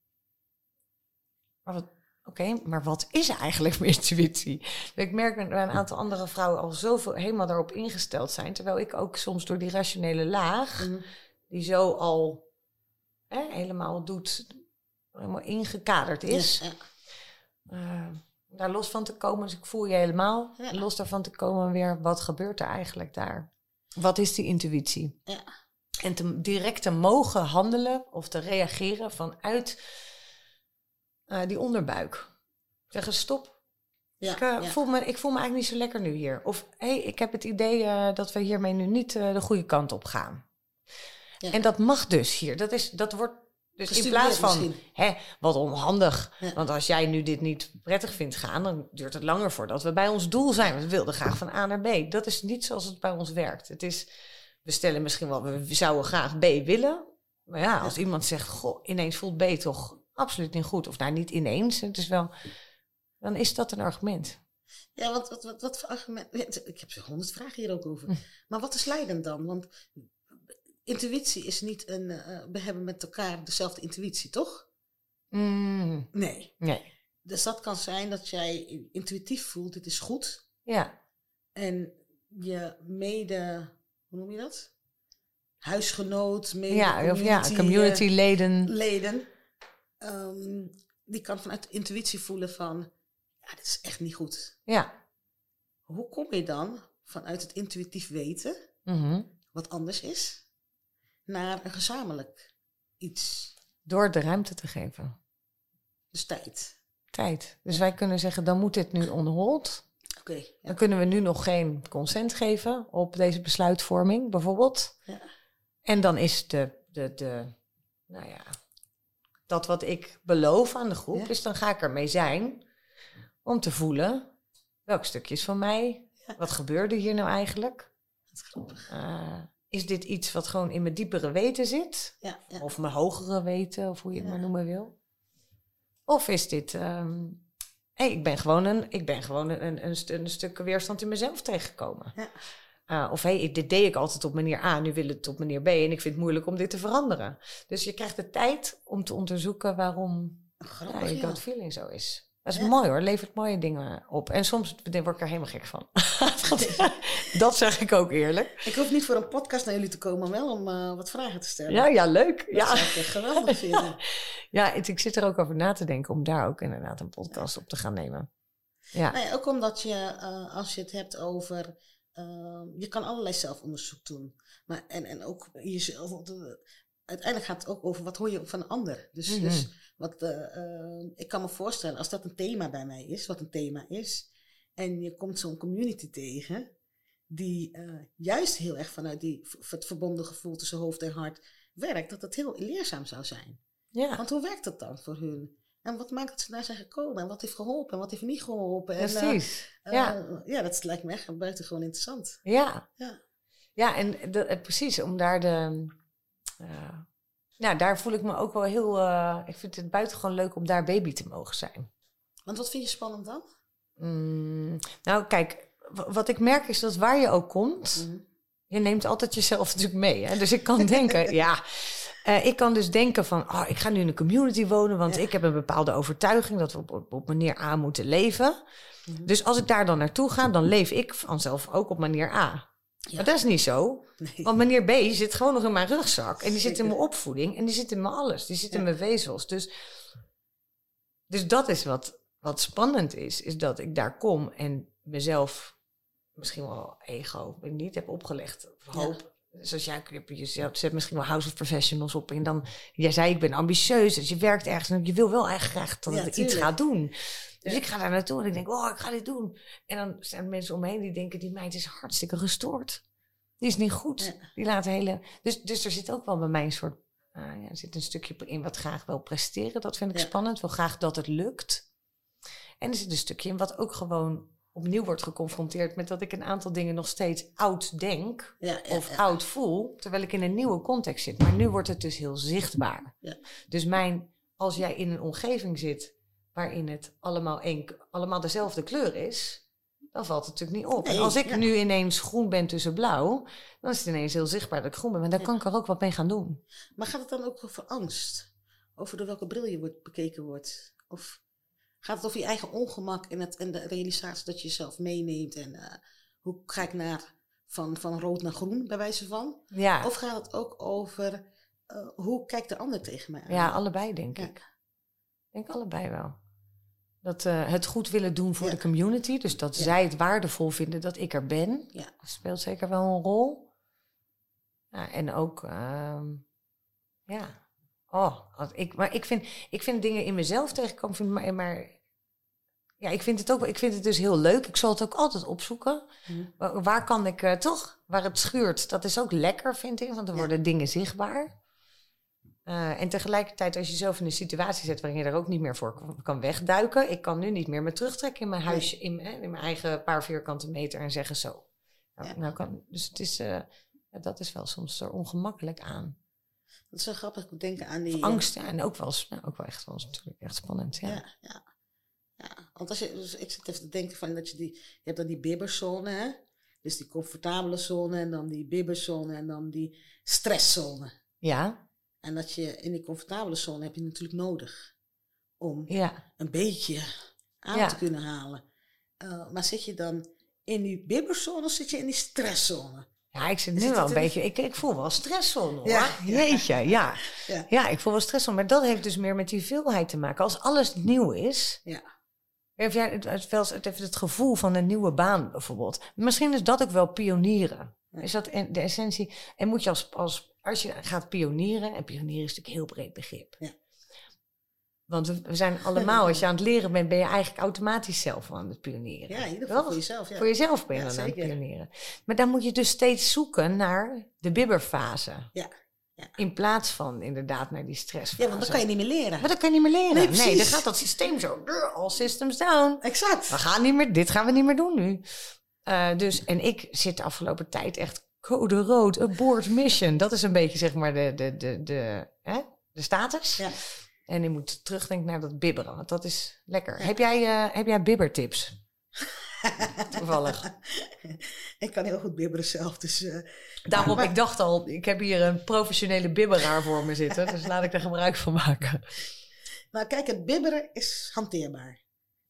Maar wat, Oké, maar wat is eigenlijk mijn intuïtie? Ik merk dat een aantal andere vrouwen al zoveel helemaal daarop ingesteld zijn. Terwijl ik ook soms door die rationele laag, Mhm. die zo al hè, helemaal doet, helemaal ingekaderd is. Ja, ja. eh, daar los van te komen, dus ik voel je helemaal. Ja. Los daarvan te komen weer, wat gebeurt er eigenlijk daar? Wat is die intuïtie? Ja. En te, direct te mogen handelen of te reageren vanuit eh, die onderbuik. Zeggen stop. Ja, ik, eh, voel me, ik voel me eigenlijk niet zo lekker nu hier. Of hé, hey, ik heb het idee eh, dat we hiermee nu niet de goede kant op gaan. Ja. En dat mag dus hier. Dat, is, dat wordt dus in plaats van, hè, wat onhandig. Ja. Want als jij nu dit niet prettig vindt gaan, dan duurt het langer voordat we bij ons doel zijn. Want we wilden graag van A naar B. Dat is niet zoals het bij ons werkt. Het is, we stellen misschien wel, we zouden graag B willen. Maar ja, als iemand zegt, goh, ineens voelt B toch absoluut niet goed. Of nou, niet ineens. Het is wel, dan is dat een argument. Ja, want wat, wat, wat voor argument... Ik heb zo honderd vragen hier ook over. Hm. Maar wat is leidend dan? Want intuïtie is niet een... eh, we hebben met elkaar dezelfde intuïtie, toch? Mm, Nee. nee. Dus dat kan zijn dat jij intuïtief voelt, dit is goed. Ja, En je mede... Hoe noem je dat? Huisgenoot, mede ja, of ja, community, eh, leden. Ehm, die kan vanuit intuïtie voelen van... Ja, dit is echt niet goed. Ja. Hoe kom je dan vanuit het intuïtief weten... Mhm. wat anders is, naar een gezamenlijk iets. Door de ruimte te geven. Dus tijd. Tijd. Dus wij kunnen zeggen, dan moet dit nu on hold. Oké. ja. Dan kunnen we nu nog geen consent geven op deze besluitvorming, bijvoorbeeld. Ja. En dan is de, de, de, nou ja, dat wat ik beloof aan de groep, Ja. is dan ga ik ermee zijn om te voelen welk stukje is van mij, Ja. wat gebeurde hier nou eigenlijk? Dat is grappig. Eh, is dit iets wat gewoon in mijn diepere weten zit? Ja. Of mijn hogere weten, of hoe je het maar noemen wil. Of is dit ehm, hey, ik ben gewoon, een, ik ben gewoon een, een, stu- een stuk weerstand in mezelf tegengekomen. Uh, of hey, dit deed ik altijd op manier A, nu wil het op manier B en ik vind het moeilijk om dit te veranderen. Dus je krijgt de tijd om te onderzoeken waarom Grappig, je ja. gut feeling zo is. Dat is Ja. mooi hoor, levert mooie dingen op. En soms word ik er helemaal gek van. dat, dat zeg ik ook eerlijk. Ik hoef niet voor een podcast naar jullie te komen, maar wel om eh, wat vragen te stellen. Ja, ja, leuk. Dat Ja. zou ik echt geweldig vinden. Ja, het- ik zit er ook over na te denken om daar ook inderdaad een podcast op te gaan nemen. Ja, Nou ook omdat je, eh, als je het hebt over, eh, je kan allerlei zelfonderzoek doen. Maar, en, en ook jezelf, eh, uiteindelijk gaat het ook over wat hoor je van een ander. Dus, Mhm. dus wat, eh, eh, ik kan me voorstellen, als dat een thema bij mij is, wat een thema is, en je komt zo'n community tegen, die eh, juist heel erg vanuit die, het verbonden gevoel tussen hoofd en hart werkt, dat het heel leerzaam zou zijn. ja. Want hoe werkt dat dan voor hun? En wat maakt dat ze daar zijn gekomen? En wat heeft geholpen? En wat heeft niet geholpen? En, eh, precies. eh, ja. ja, dat lijkt me echt buitengewoon interessant. Ja. Ja. Ja, en de, eh, precies, om daar de. eh, ja, daar voel ik me ook wel heel. ik vind het buitengewoon leuk om daar baby te mogen zijn. Want wat vind je spannend dan? Mm, nou, kijk, wat ik merk is dat waar je ook komt, Mhm. je neemt altijd jezelf natuurlijk mee. Hè? Dus ik kan denken, ja, eh, ik kan dus denken van, oh, ik ga nu in een community wonen, want Ja. ik heb een bepaalde overtuiging dat we op, op, op manier A moeten leven. Mhm. Dus als ik daar dan naartoe ga, dan leef ik vanzelf ook op manier A. Ja. Maar dat is niet zo. Nee. Want meneer B zit gewoon nog in mijn rugzak. En die zit in mijn opvoeding. En die zit in mijn alles. Die zit in mijn vezels. Dus, dus dat is wat, wat spannend is. Is dat ik daar kom en mezelf misschien wel ego ik niet heb opgelegd. Of hoop. Zoals jij je, zet- misschien wel House of Professionals op. En dan, jij zei, ik ben ambitieus. Dus je werkt ergens en je wil wel echt graag dat Ja, ik iets tuurlijk. ga doen. Dus ik ga daar naartoe en ik denk, oh, ik ga dit doen. En dan zijn er mensen om me heen die denken, die meid is hartstikke gestoord. Die is niet goed. Ja. Die laat hele... Dus, dus er zit ook wel bij mij een soort... ah ja, er zit een stukje in wat graag wil presteren. Dat vind ik Ja. spannend. Wil graag dat het lukt. En er zit een stukje in wat ook gewoon opnieuw wordt geconfronteerd met dat ik een aantal dingen nog steeds oud denk Ja, ja, of ja. oud voel, terwijl ik in een nieuwe context zit. Maar nu wordt het dus heel zichtbaar. Ja. Dus mijn, als jij in een omgeving zit waarin het allemaal, één, allemaal dezelfde kleur is, dan valt het natuurlijk niet op. en als ik nu ineens groen ben tussen blauw, dan is het ineens heel zichtbaar dat ik groen ben. Maar daar kan ik er ook wat mee gaan doen. Maar gaat het dan ook over angst? Over door welke bril je wordt, bekeken wordt? Of gaat het over je eigen ongemak en, het, en de realisatie dat je jezelf meeneemt? En eh, hoe ga ik naar, van, van rood naar groen, bij wijze van? Ja, Of gaat het ook over eh, hoe kijkt de ander tegen mij aan? ja allebei denk Ja. ik. Ik denk allebei wel. Dat eh, het goed willen doen voor Ja. de community. Dus dat zij het waardevol vinden dat ik er ben. Speelt zeker wel een rol. En ook, ehm, ja. Oh, ik, maar ik vind, ik vind dingen in mezelf tegenkomen, vind, maar, maar ja, ik vind het ook, ik vind het dus heel leuk. Ik zal het ook altijd opzoeken. Mhm. Waar, waar kan ik eh, toch, waar het schuurt, dat is ook lekker, vind ik, want dan Ja. worden dingen zichtbaar. Eh, en tegelijkertijd, als je jezelf in een situatie zet waarin je er ook niet meer voor kan- wegduiken. Ik kan nu niet meer me terugtrekken in mijn huisje, in, mijn- in mijn eigen paar vierkante meter en zeggen zo. Nou, Ja. nou kan, dus het is, eh, dat is wel soms er ongemakkelijk aan. Dat is wel grappig. Ik moet denken aan die... Angst, ja, en ook wel, ja, ook wel echt, wel eens natuurlijk echt spannend. Ja. Ja, ja. ja. Want als je, dus ik zit even te denken van dat je die, je hebt dan die bibberzone, hè? Dus die comfortabele zone en dan die bibberzone en dan die stresszone. ja, En dat je in die comfortabele zone heb je natuurlijk nodig om ja, een beetje aan Ja. te kunnen halen. Eh, maar zit je dan in die bibberzone of zit je in die stresszone? Ja, ik zit nu wel een beetje... Ik, ik voel wel stresszone, hoor. Ja. Jeetje, ja. Ja. Ja, ik voel wel stresszone. Maar dat heeft dus meer met die veelheid te maken. Als alles nieuw is... Ja. Heb jij het, het, het heeft het gevoel van een nieuwe baan bijvoorbeeld? Misschien is dat ook wel pionieren. Is dat de essentie? En moet je als, als, als je gaat pionieren... En pionieren is natuurlijk een heel breed begrip. Ja. Want we, zijn allemaal, als je aan het leren bent... ben je eigenlijk automatisch zelf aan het pionieren. Ja, in ieder geval voor jezelf. Ja. Voor jezelf ben je Ja, dan aan het pionieren. Maar dan moet je dus steeds zoeken naar de bibberfase. Ja, ja. In plaats van inderdaad naar die stressfase. ja, want dan kan je niet meer leren. Maar dat kan je niet meer leren. Nee, Nee, dan gaat dat systeem zo. "Grr, All systems down. Exact. We gaan niet meer, dit gaan we niet meer doen nu. Eh, dus, en ik zit de afgelopen tijd echt code rood, abort mission. Dat is een beetje zeg maar de, de, de, de, hè, de status. Ja. En je moet terugdenken naar dat bibberen, want dat is lekker. Heb jij, eh, heb jij bibbertips? Toevallig. ik kan heel goed bibberen zelf, dus... eh, Daarom, maar- ik dacht al, ik heb hier een professionele bibberaar voor me zitten. Dus laat ik er gebruik van maken. Nou, kijk, het bibberen is hanteerbaar.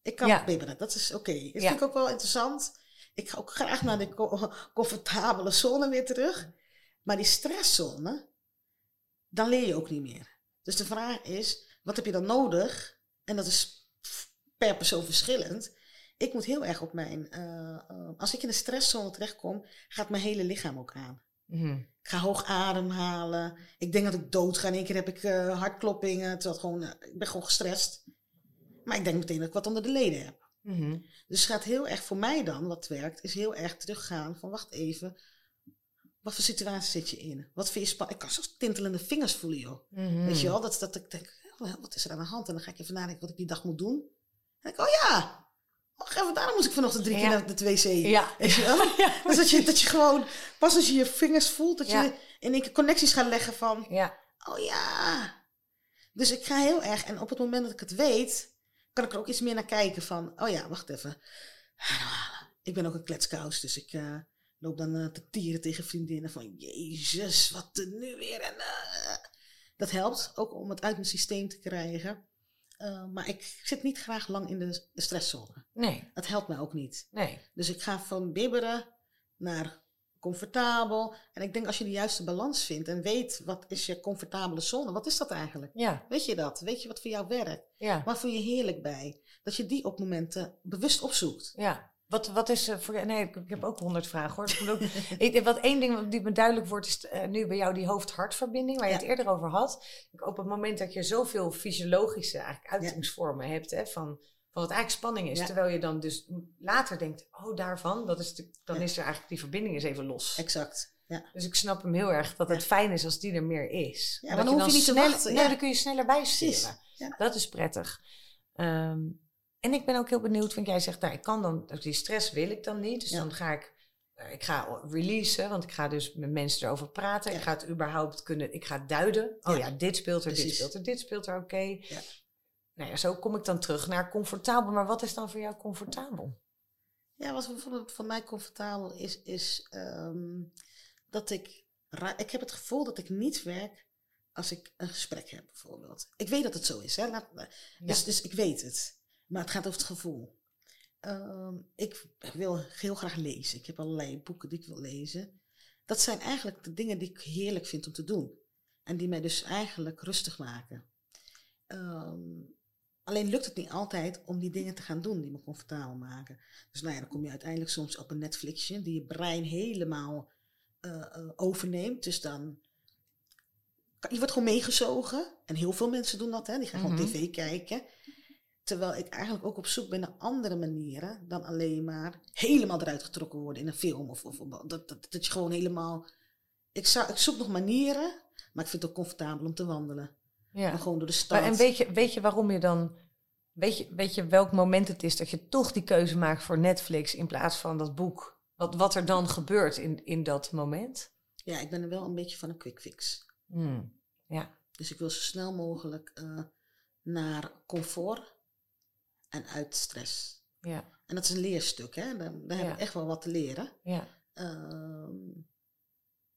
Ik kan Ja. bibberen, dat is oké. Dat Ja. vind ik ook wel interessant. Ik ga ook graag naar de co- comfortabele zone weer terug. Maar die stresszone, dan leer je ook niet meer. Dus de vraag is, wat heb je dan nodig? En dat is per persoon verschillend. Ik moet heel erg op mijn... eh, eh, als ik in de stresszone terechtkom, gaat mijn hele lichaam ook aan. Mhm. Ik ga hoog ademhalen. Ik denk dat ik dood ga. In één keer heb ik eh, hartkloppingen. Terwijl gewoon, ik ben gewoon gestrest. Maar ik denk meteen dat ik wat onder de leden heb. Mhm. Dus het gaat heel erg voor mij dan, wat werkt, is heel erg teruggaan van wacht even. Wat voor situatie zit je in? Wat vind je spannend? Ik kan zelfs tintelende vingers voelen, joh. Mhm. Weet je wel, dat, dat ik denk, oh, wat is er aan de hand? En dan ga ik even nadenken wat ik die dag moet doen. En dan denk ik, oh ja, wacht even, daarom moest ik vanochtend drie keer naar de wc. Ja. Weet je wel? Dus dat je, dat je gewoon, pas als je je vingers voelt, dat je in één keer connecties gaat leggen van, Ja. oh ja. Dus ik ga heel erg, en op het moment dat ik het weet, kan ik er ook iets meer naar kijken van, oh ja, wacht even. Ik ben ook een kletskous, dus ik eh, loop dan eh, te tieren tegen vriendinnen van, jezus, wat er nu weer. En. Dat helpt ook om het uit mijn systeem te krijgen. Eh, maar ik zit niet graag lang in de, de stresszone. Nee, Dat helpt mij ook niet. nee. Dus ik ga van bibberen naar comfortabel. En ik denk als je de juiste balans vindt en weet wat is je comfortabele zone, wat is dat eigenlijk? Ja, Weet je dat? Weet je wat voor jou werkt? ja, Waar voel je heerlijk bij? Dat je die op momenten bewust opzoekt. ja. Wat, wat is eh, voor jou? Nee, ik, ik heb ook honderd vragen hoor. Ik wat één ding wat die me duidelijk wordt, is eh, nu bij jou die hoofd-hartverbinding, waar je Ja. het eerder over had. Op het moment dat je zoveel fysiologische eigenlijk uitingsvormen hebt, hè, van, van wat eigenlijk spanning is, Ja. terwijl je dan dus later denkt, oh daarvan, dat is de, dan is er eigenlijk die verbinding is even los. Exact. Ja. Dus ik snap hem heel erg dat het Ja. fijn is als die er meer is. Ja, maar dan hoef je niet te sneller- wachten, Nee, ja. dan kun je sneller bijsturen. Ja. Dat is prettig. Ehm, en ik ben ook heel benieuwd, want jij zegt, nou, ik kan dan, dus die stress wil ik dan niet. Dus Ja. dan ga ik, eh, ik ga releasen, want ik ga dus met mensen erover praten. Ja. Ik ga het überhaupt kunnen, ik ga duiden. Oh Ja. ja, dit speelt er, dit speelt er, dit speelt er, oké. Ja. Nou ja, zo kom ik dan terug naar comfortabel. Maar wat is dan voor jou comfortabel? Ja, wat bijvoorbeeld voor mij comfortabel is, is ehm, dat ik... Ik heb het gevoel dat ik niet werk als ik een gesprek heb, bijvoorbeeld. Ik weet dat het zo is, hè. Laat- Dus, dus ik weet het. Maar het gaat over het gevoel. Ehm, ik wil heel graag lezen. Ik heb allerlei boeken die ik wil lezen. Dat zijn eigenlijk de dingen die ik heerlijk vind om te doen. En die mij dus eigenlijk rustig maken. Ehm, alleen lukt het niet altijd om die dingen te gaan doen die me comfortabel maken. Dus nou ja, dan kom je uiteindelijk soms op een Netflixje die je brein helemaal eh, eh, overneemt. Dus dan je wordt gewoon meegezogen. En heel veel mensen doen dat, hè. Die gaan Mhm. gewoon tv kijken. Terwijl ik eigenlijk ook op zoek ben naar andere manieren dan alleen maar helemaal eruit getrokken worden in een film. Of, dat, dat, dat je gewoon helemaal. Ik, zou, ik zoek nog manieren, maar ik vind het ook comfortabel om te wandelen. Ja. En gewoon door de stad. Maar en weet je, weet je waarom je dan. Weet je, weet je welk moment het is dat je toch die keuze maakt voor Netflix in plaats van dat boek? Wat, wat er dan gebeurt in, in dat moment? Ja, ik ben er wel een beetje van een quick fix. Hmm. Ja, Dus ik wil zo snel mogelijk eh, naar comfort en uit stress. ja, En dat is een leerstuk, hè? Daar, daar heb Ja. ik echt wel wat te leren. ja. Ehm,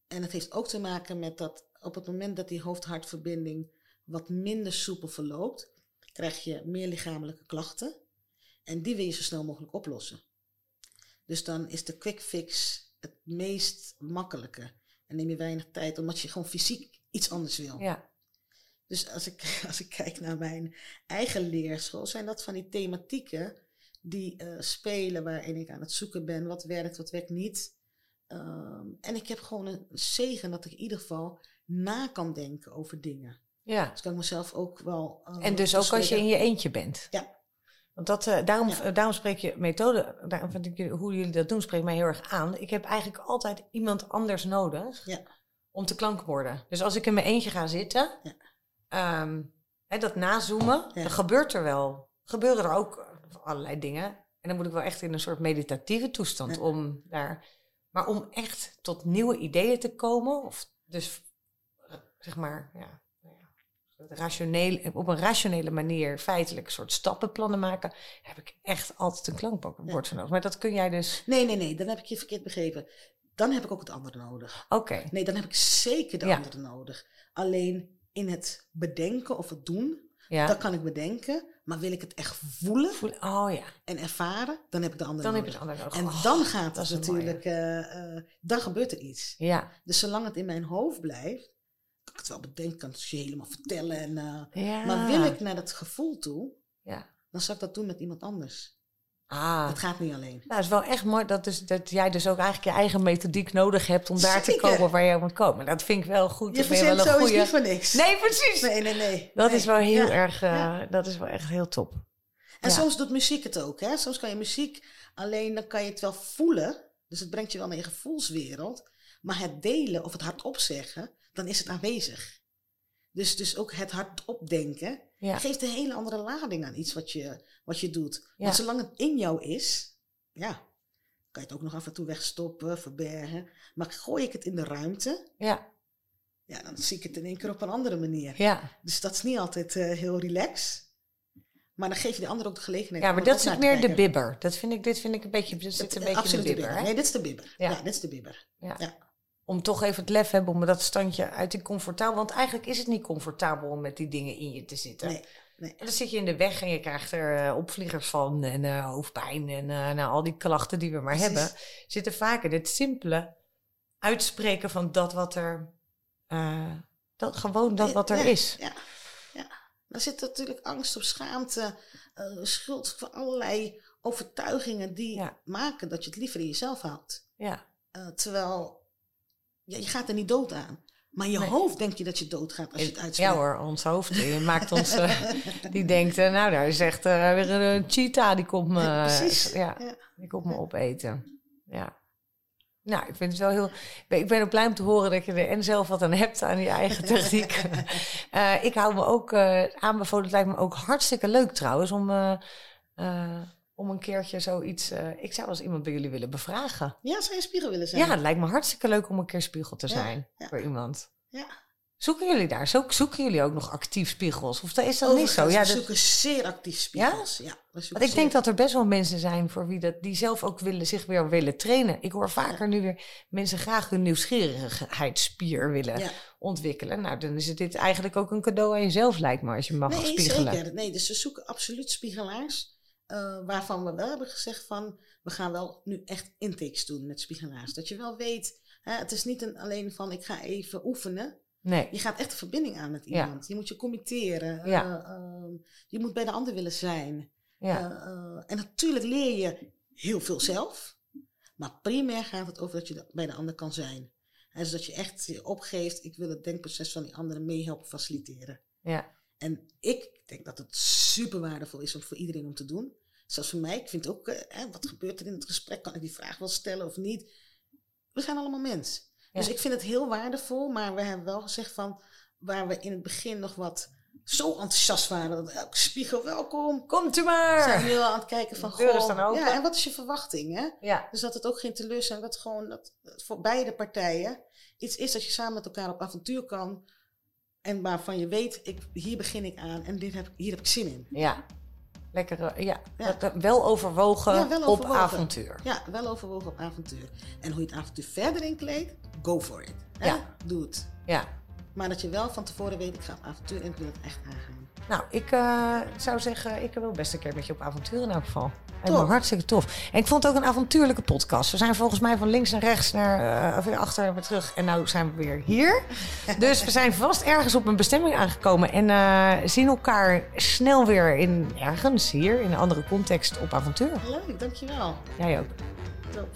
en het heeft ook te maken met dat op het moment dat die hoofd-hartverbinding wat minder soepel verloopt, krijg je meer lichamelijke klachten. En die wil je zo snel mogelijk oplossen. Dus dan is de quick fix het meest makkelijke. En neem je weinig tijd, omdat je gewoon fysiek iets anders wil. ja. Dus als ik, als ik kijk naar mijn eigen leerschool, zijn dat van die thematieken die eh, spelen waarin ik aan het zoeken ben. Wat werkt, wat werkt niet. Ehm, en ik heb gewoon een zegen dat ik in ieder geval na kan denken over dingen. ja. Dus kan ik mezelf ook wel. eh, En dus ook als je in je eentje bent. Ja. Want dat, eh, daarom, Ja. daarom spreek je methode, daarom vind ik hoe jullie dat doen, spreekt mij heel erg aan. Ik heb eigenlijk altijd iemand anders nodig Ja. om te klankborden. Dus als ik in mijn eentje ga zitten, Ja. Ehm, hè, dat nazoomen, Ja. dan gebeurt er wel. Gebeuren er ook eh, allerlei dingen. En dan moet ik wel echt in een soort meditatieve toestand Ja. om daar. Maar om echt tot nieuwe ideeën te komen, of dus zeg maar, ja, nou ja, rationeel, op een rationele manier feitelijk soort stappenplannen maken, heb ik echt altijd een klankbord voor nodig. Maar dat kun jij dus. Nee, nee, nee, dan heb ik je verkeerd begrepen. Dan heb ik ook het andere nodig. Oké. Nee, dan heb ik zeker de Ja. andere nodig. Alleen in het bedenken of het doen, Ja. dat kan ik bedenken. Maar wil ik het echt voelen Voel, oh ja, en ervaren, dan heb ik de andere dan heb je nodig. het ander nodig. En Oh, dan gaat dat het natuurlijk, eh, eh, dan gebeurt er iets. Ja, Dus zolang het in mijn hoofd blijft, kan ik het wel bedenken, kan het je helemaal vertellen. En, eh, ja. Maar wil ik naar dat gevoel toe, Ja. dan zal ik dat doen met iemand anders. Ah. Het gaat niet alleen. Nou, het is wel echt mooi dat, dus, dat jij dus ook eigenlijk je eigen methodiek nodig hebt om daar te komen waar je moet komen. Dat vind ik wel goed. Je verzint wel een zoiets goeie- niet voor niks. Nee, precies. nee, nee. nee. Dat Nee. is wel heel Ja. erg, eh, Ja. dat is wel echt heel top. En Ja. soms doet muziek het ook. Hè? Soms kan je muziek, alleen dan kan je het wel voelen. Dus het brengt je wel naar je gevoelswereld. Maar het delen of het hardop zeggen, dan is het aanwezig. Dus, dus ook het hardop denken Ja. geeft een hele andere lading aan iets wat je, wat je doet. Ja. Want zolang het in jou is, ja, kan je het ook nog af en toe wegstoppen, verbergen. Maar gooi ik het in de ruimte, Ja, ja, dan zie ik het in één keer op een andere manier. ja. Dus dat is niet altijd eh, heel relaxed. Maar dan geef je de ander ook de gelegenheid. ja maar dat is meer de bibber. Dat vind ik, dit vind ik een beetje, dit zit Dat- een beetje in de absoluut bibber. Nee, dit is de bibber. Ja. Ja, dit is de bibber. Ja. Ja. Om toch even het lef hebben om dat standje uit die comfortabel. Want eigenlijk is het niet comfortabel om met die dingen in je te zitten. Nee, nee. En dan zit je in de weg en je krijgt er eh, opvliegers van en eh, hoofdpijn en eh, nou, al die klachten die we maar Precies. hebben. Zitten vaak in het simpele uitspreken van dat wat er, dat gewoon dat wat er Ja, is. Ja, ja. Daar zit natuurlijk angst op, schaamte, schuld van allerlei overtuigingen die Ja. maken dat je het liever in jezelf houdt. Ja, terwijl ja, je gaat er niet dood aan. Maar je Nee. hoofd denkt je dat je doodgaat als je het uitspreekt. ja hoor, ons hoofd die maakt ons, eh, die denkt, eh, nou daar is echt eh, weer een, cheetah die komt me, Ja, precies. ja, Ja. die komt me opeten. Ja. Nou, ik vind het wel heel. Ik ben ook blij om te horen dat je er en zelf wat aan hebt aan je eigen techniek. Ik hou me ook aanbevolen. Het lijkt me ook hartstikke leuk trouwens om, om een keertje zoiets. eh, ik zou als iemand bij jullie willen bevragen. Ja, zou je spiegel willen zijn? Ja, het lijkt me hartstikke leuk om een keer spiegel te zijn ja. voor iemand. Ja. Zoeken jullie daar? Zo, zoeken jullie ook nog actief spiegels? Of is dat niet zo? Ja, we dat- zoeken zeer actief spiegels. Ja? we zoeken want ik denk zeer- dat er best wel mensen zijn voor wie dat, die zelf ook willen, zich weer willen trainen. Ik hoor vaker nu weer mensen graag hun nieuwsgierigheidsspier willen ontwikkelen. Nou, dan is het dit eigenlijk ook een cadeau aan jezelf, lijkt me, als je mag Nee, spiegelen. zeker. Nee, dus we zoeken absoluut spiegelaars. Eh, waarvan we wel hebben gezegd van... we gaan wel nu echt intakes doen met spiegelaars. Dat je wel weet... Hè, het is niet een, alleen van ik ga even oefenen. Nee, Je gaat echt een verbinding aan met Ja. iemand. Je moet je committeren. Ja. eh, ehm, je moet bij de ander willen zijn. ja, Eh, en natuurlijk leer je heel veel zelf. Maar primair gaat het over dat je bij de ander kan zijn. Hè, dus dat je echt je opgeeft. Ik wil het denkproces van die anderen meehelpen faciliteren. ja, En ik denk dat het super waardevol is om voor iedereen om te doen. Zoals voor mij, ik vind ook, eh, wat gebeurt er in het gesprek? Kan ik die vraag wel stellen of niet? We zijn allemaal mens. Dus ik vind het heel waardevol, maar we hebben wel gezegd van, waar we in het begin nog wat zo enthousiast waren, dat elke spiegel welkom. Komt u Zijn maar! we nu al aan het kijken van, goh, ja, en wat is je verwachting? Hè? Ja, Dus dat het ook geen teleurstelling, dat gewoon dat voor beide partijen iets is dat je samen met elkaar op avontuur kan. En waarvan je weet, ik, hier begin ik aan en dit heb, hier heb ik zin in. ja. Lekker, eh, ja. Ja. Eh, wel overwogen Ja, wel op avontuur. Ja, wel overwogen op avontuur. En hoe je het avontuur verder inkleedt, go for it. Hè? Ja. Doe het. Ja. Maar dat je wel van tevoren weet, ik ga op avontuur en ik wil het echt aangaan. Nou, ik eh, zou zeggen, ik wil best een keer met je op avontuur in elk geval. Hartstikke tof. En ik vond het ook een avontuurlijke podcast. We zijn volgens mij van links naar rechts, naar, eh, weer achter en weer terug. En nu zijn we weer hier. dus we zijn vast ergens op een bestemming aangekomen. En eh, zien elkaar snel weer in ergens hier, in een andere context op avontuur. Leuk, dankjewel. Jij ook. Top.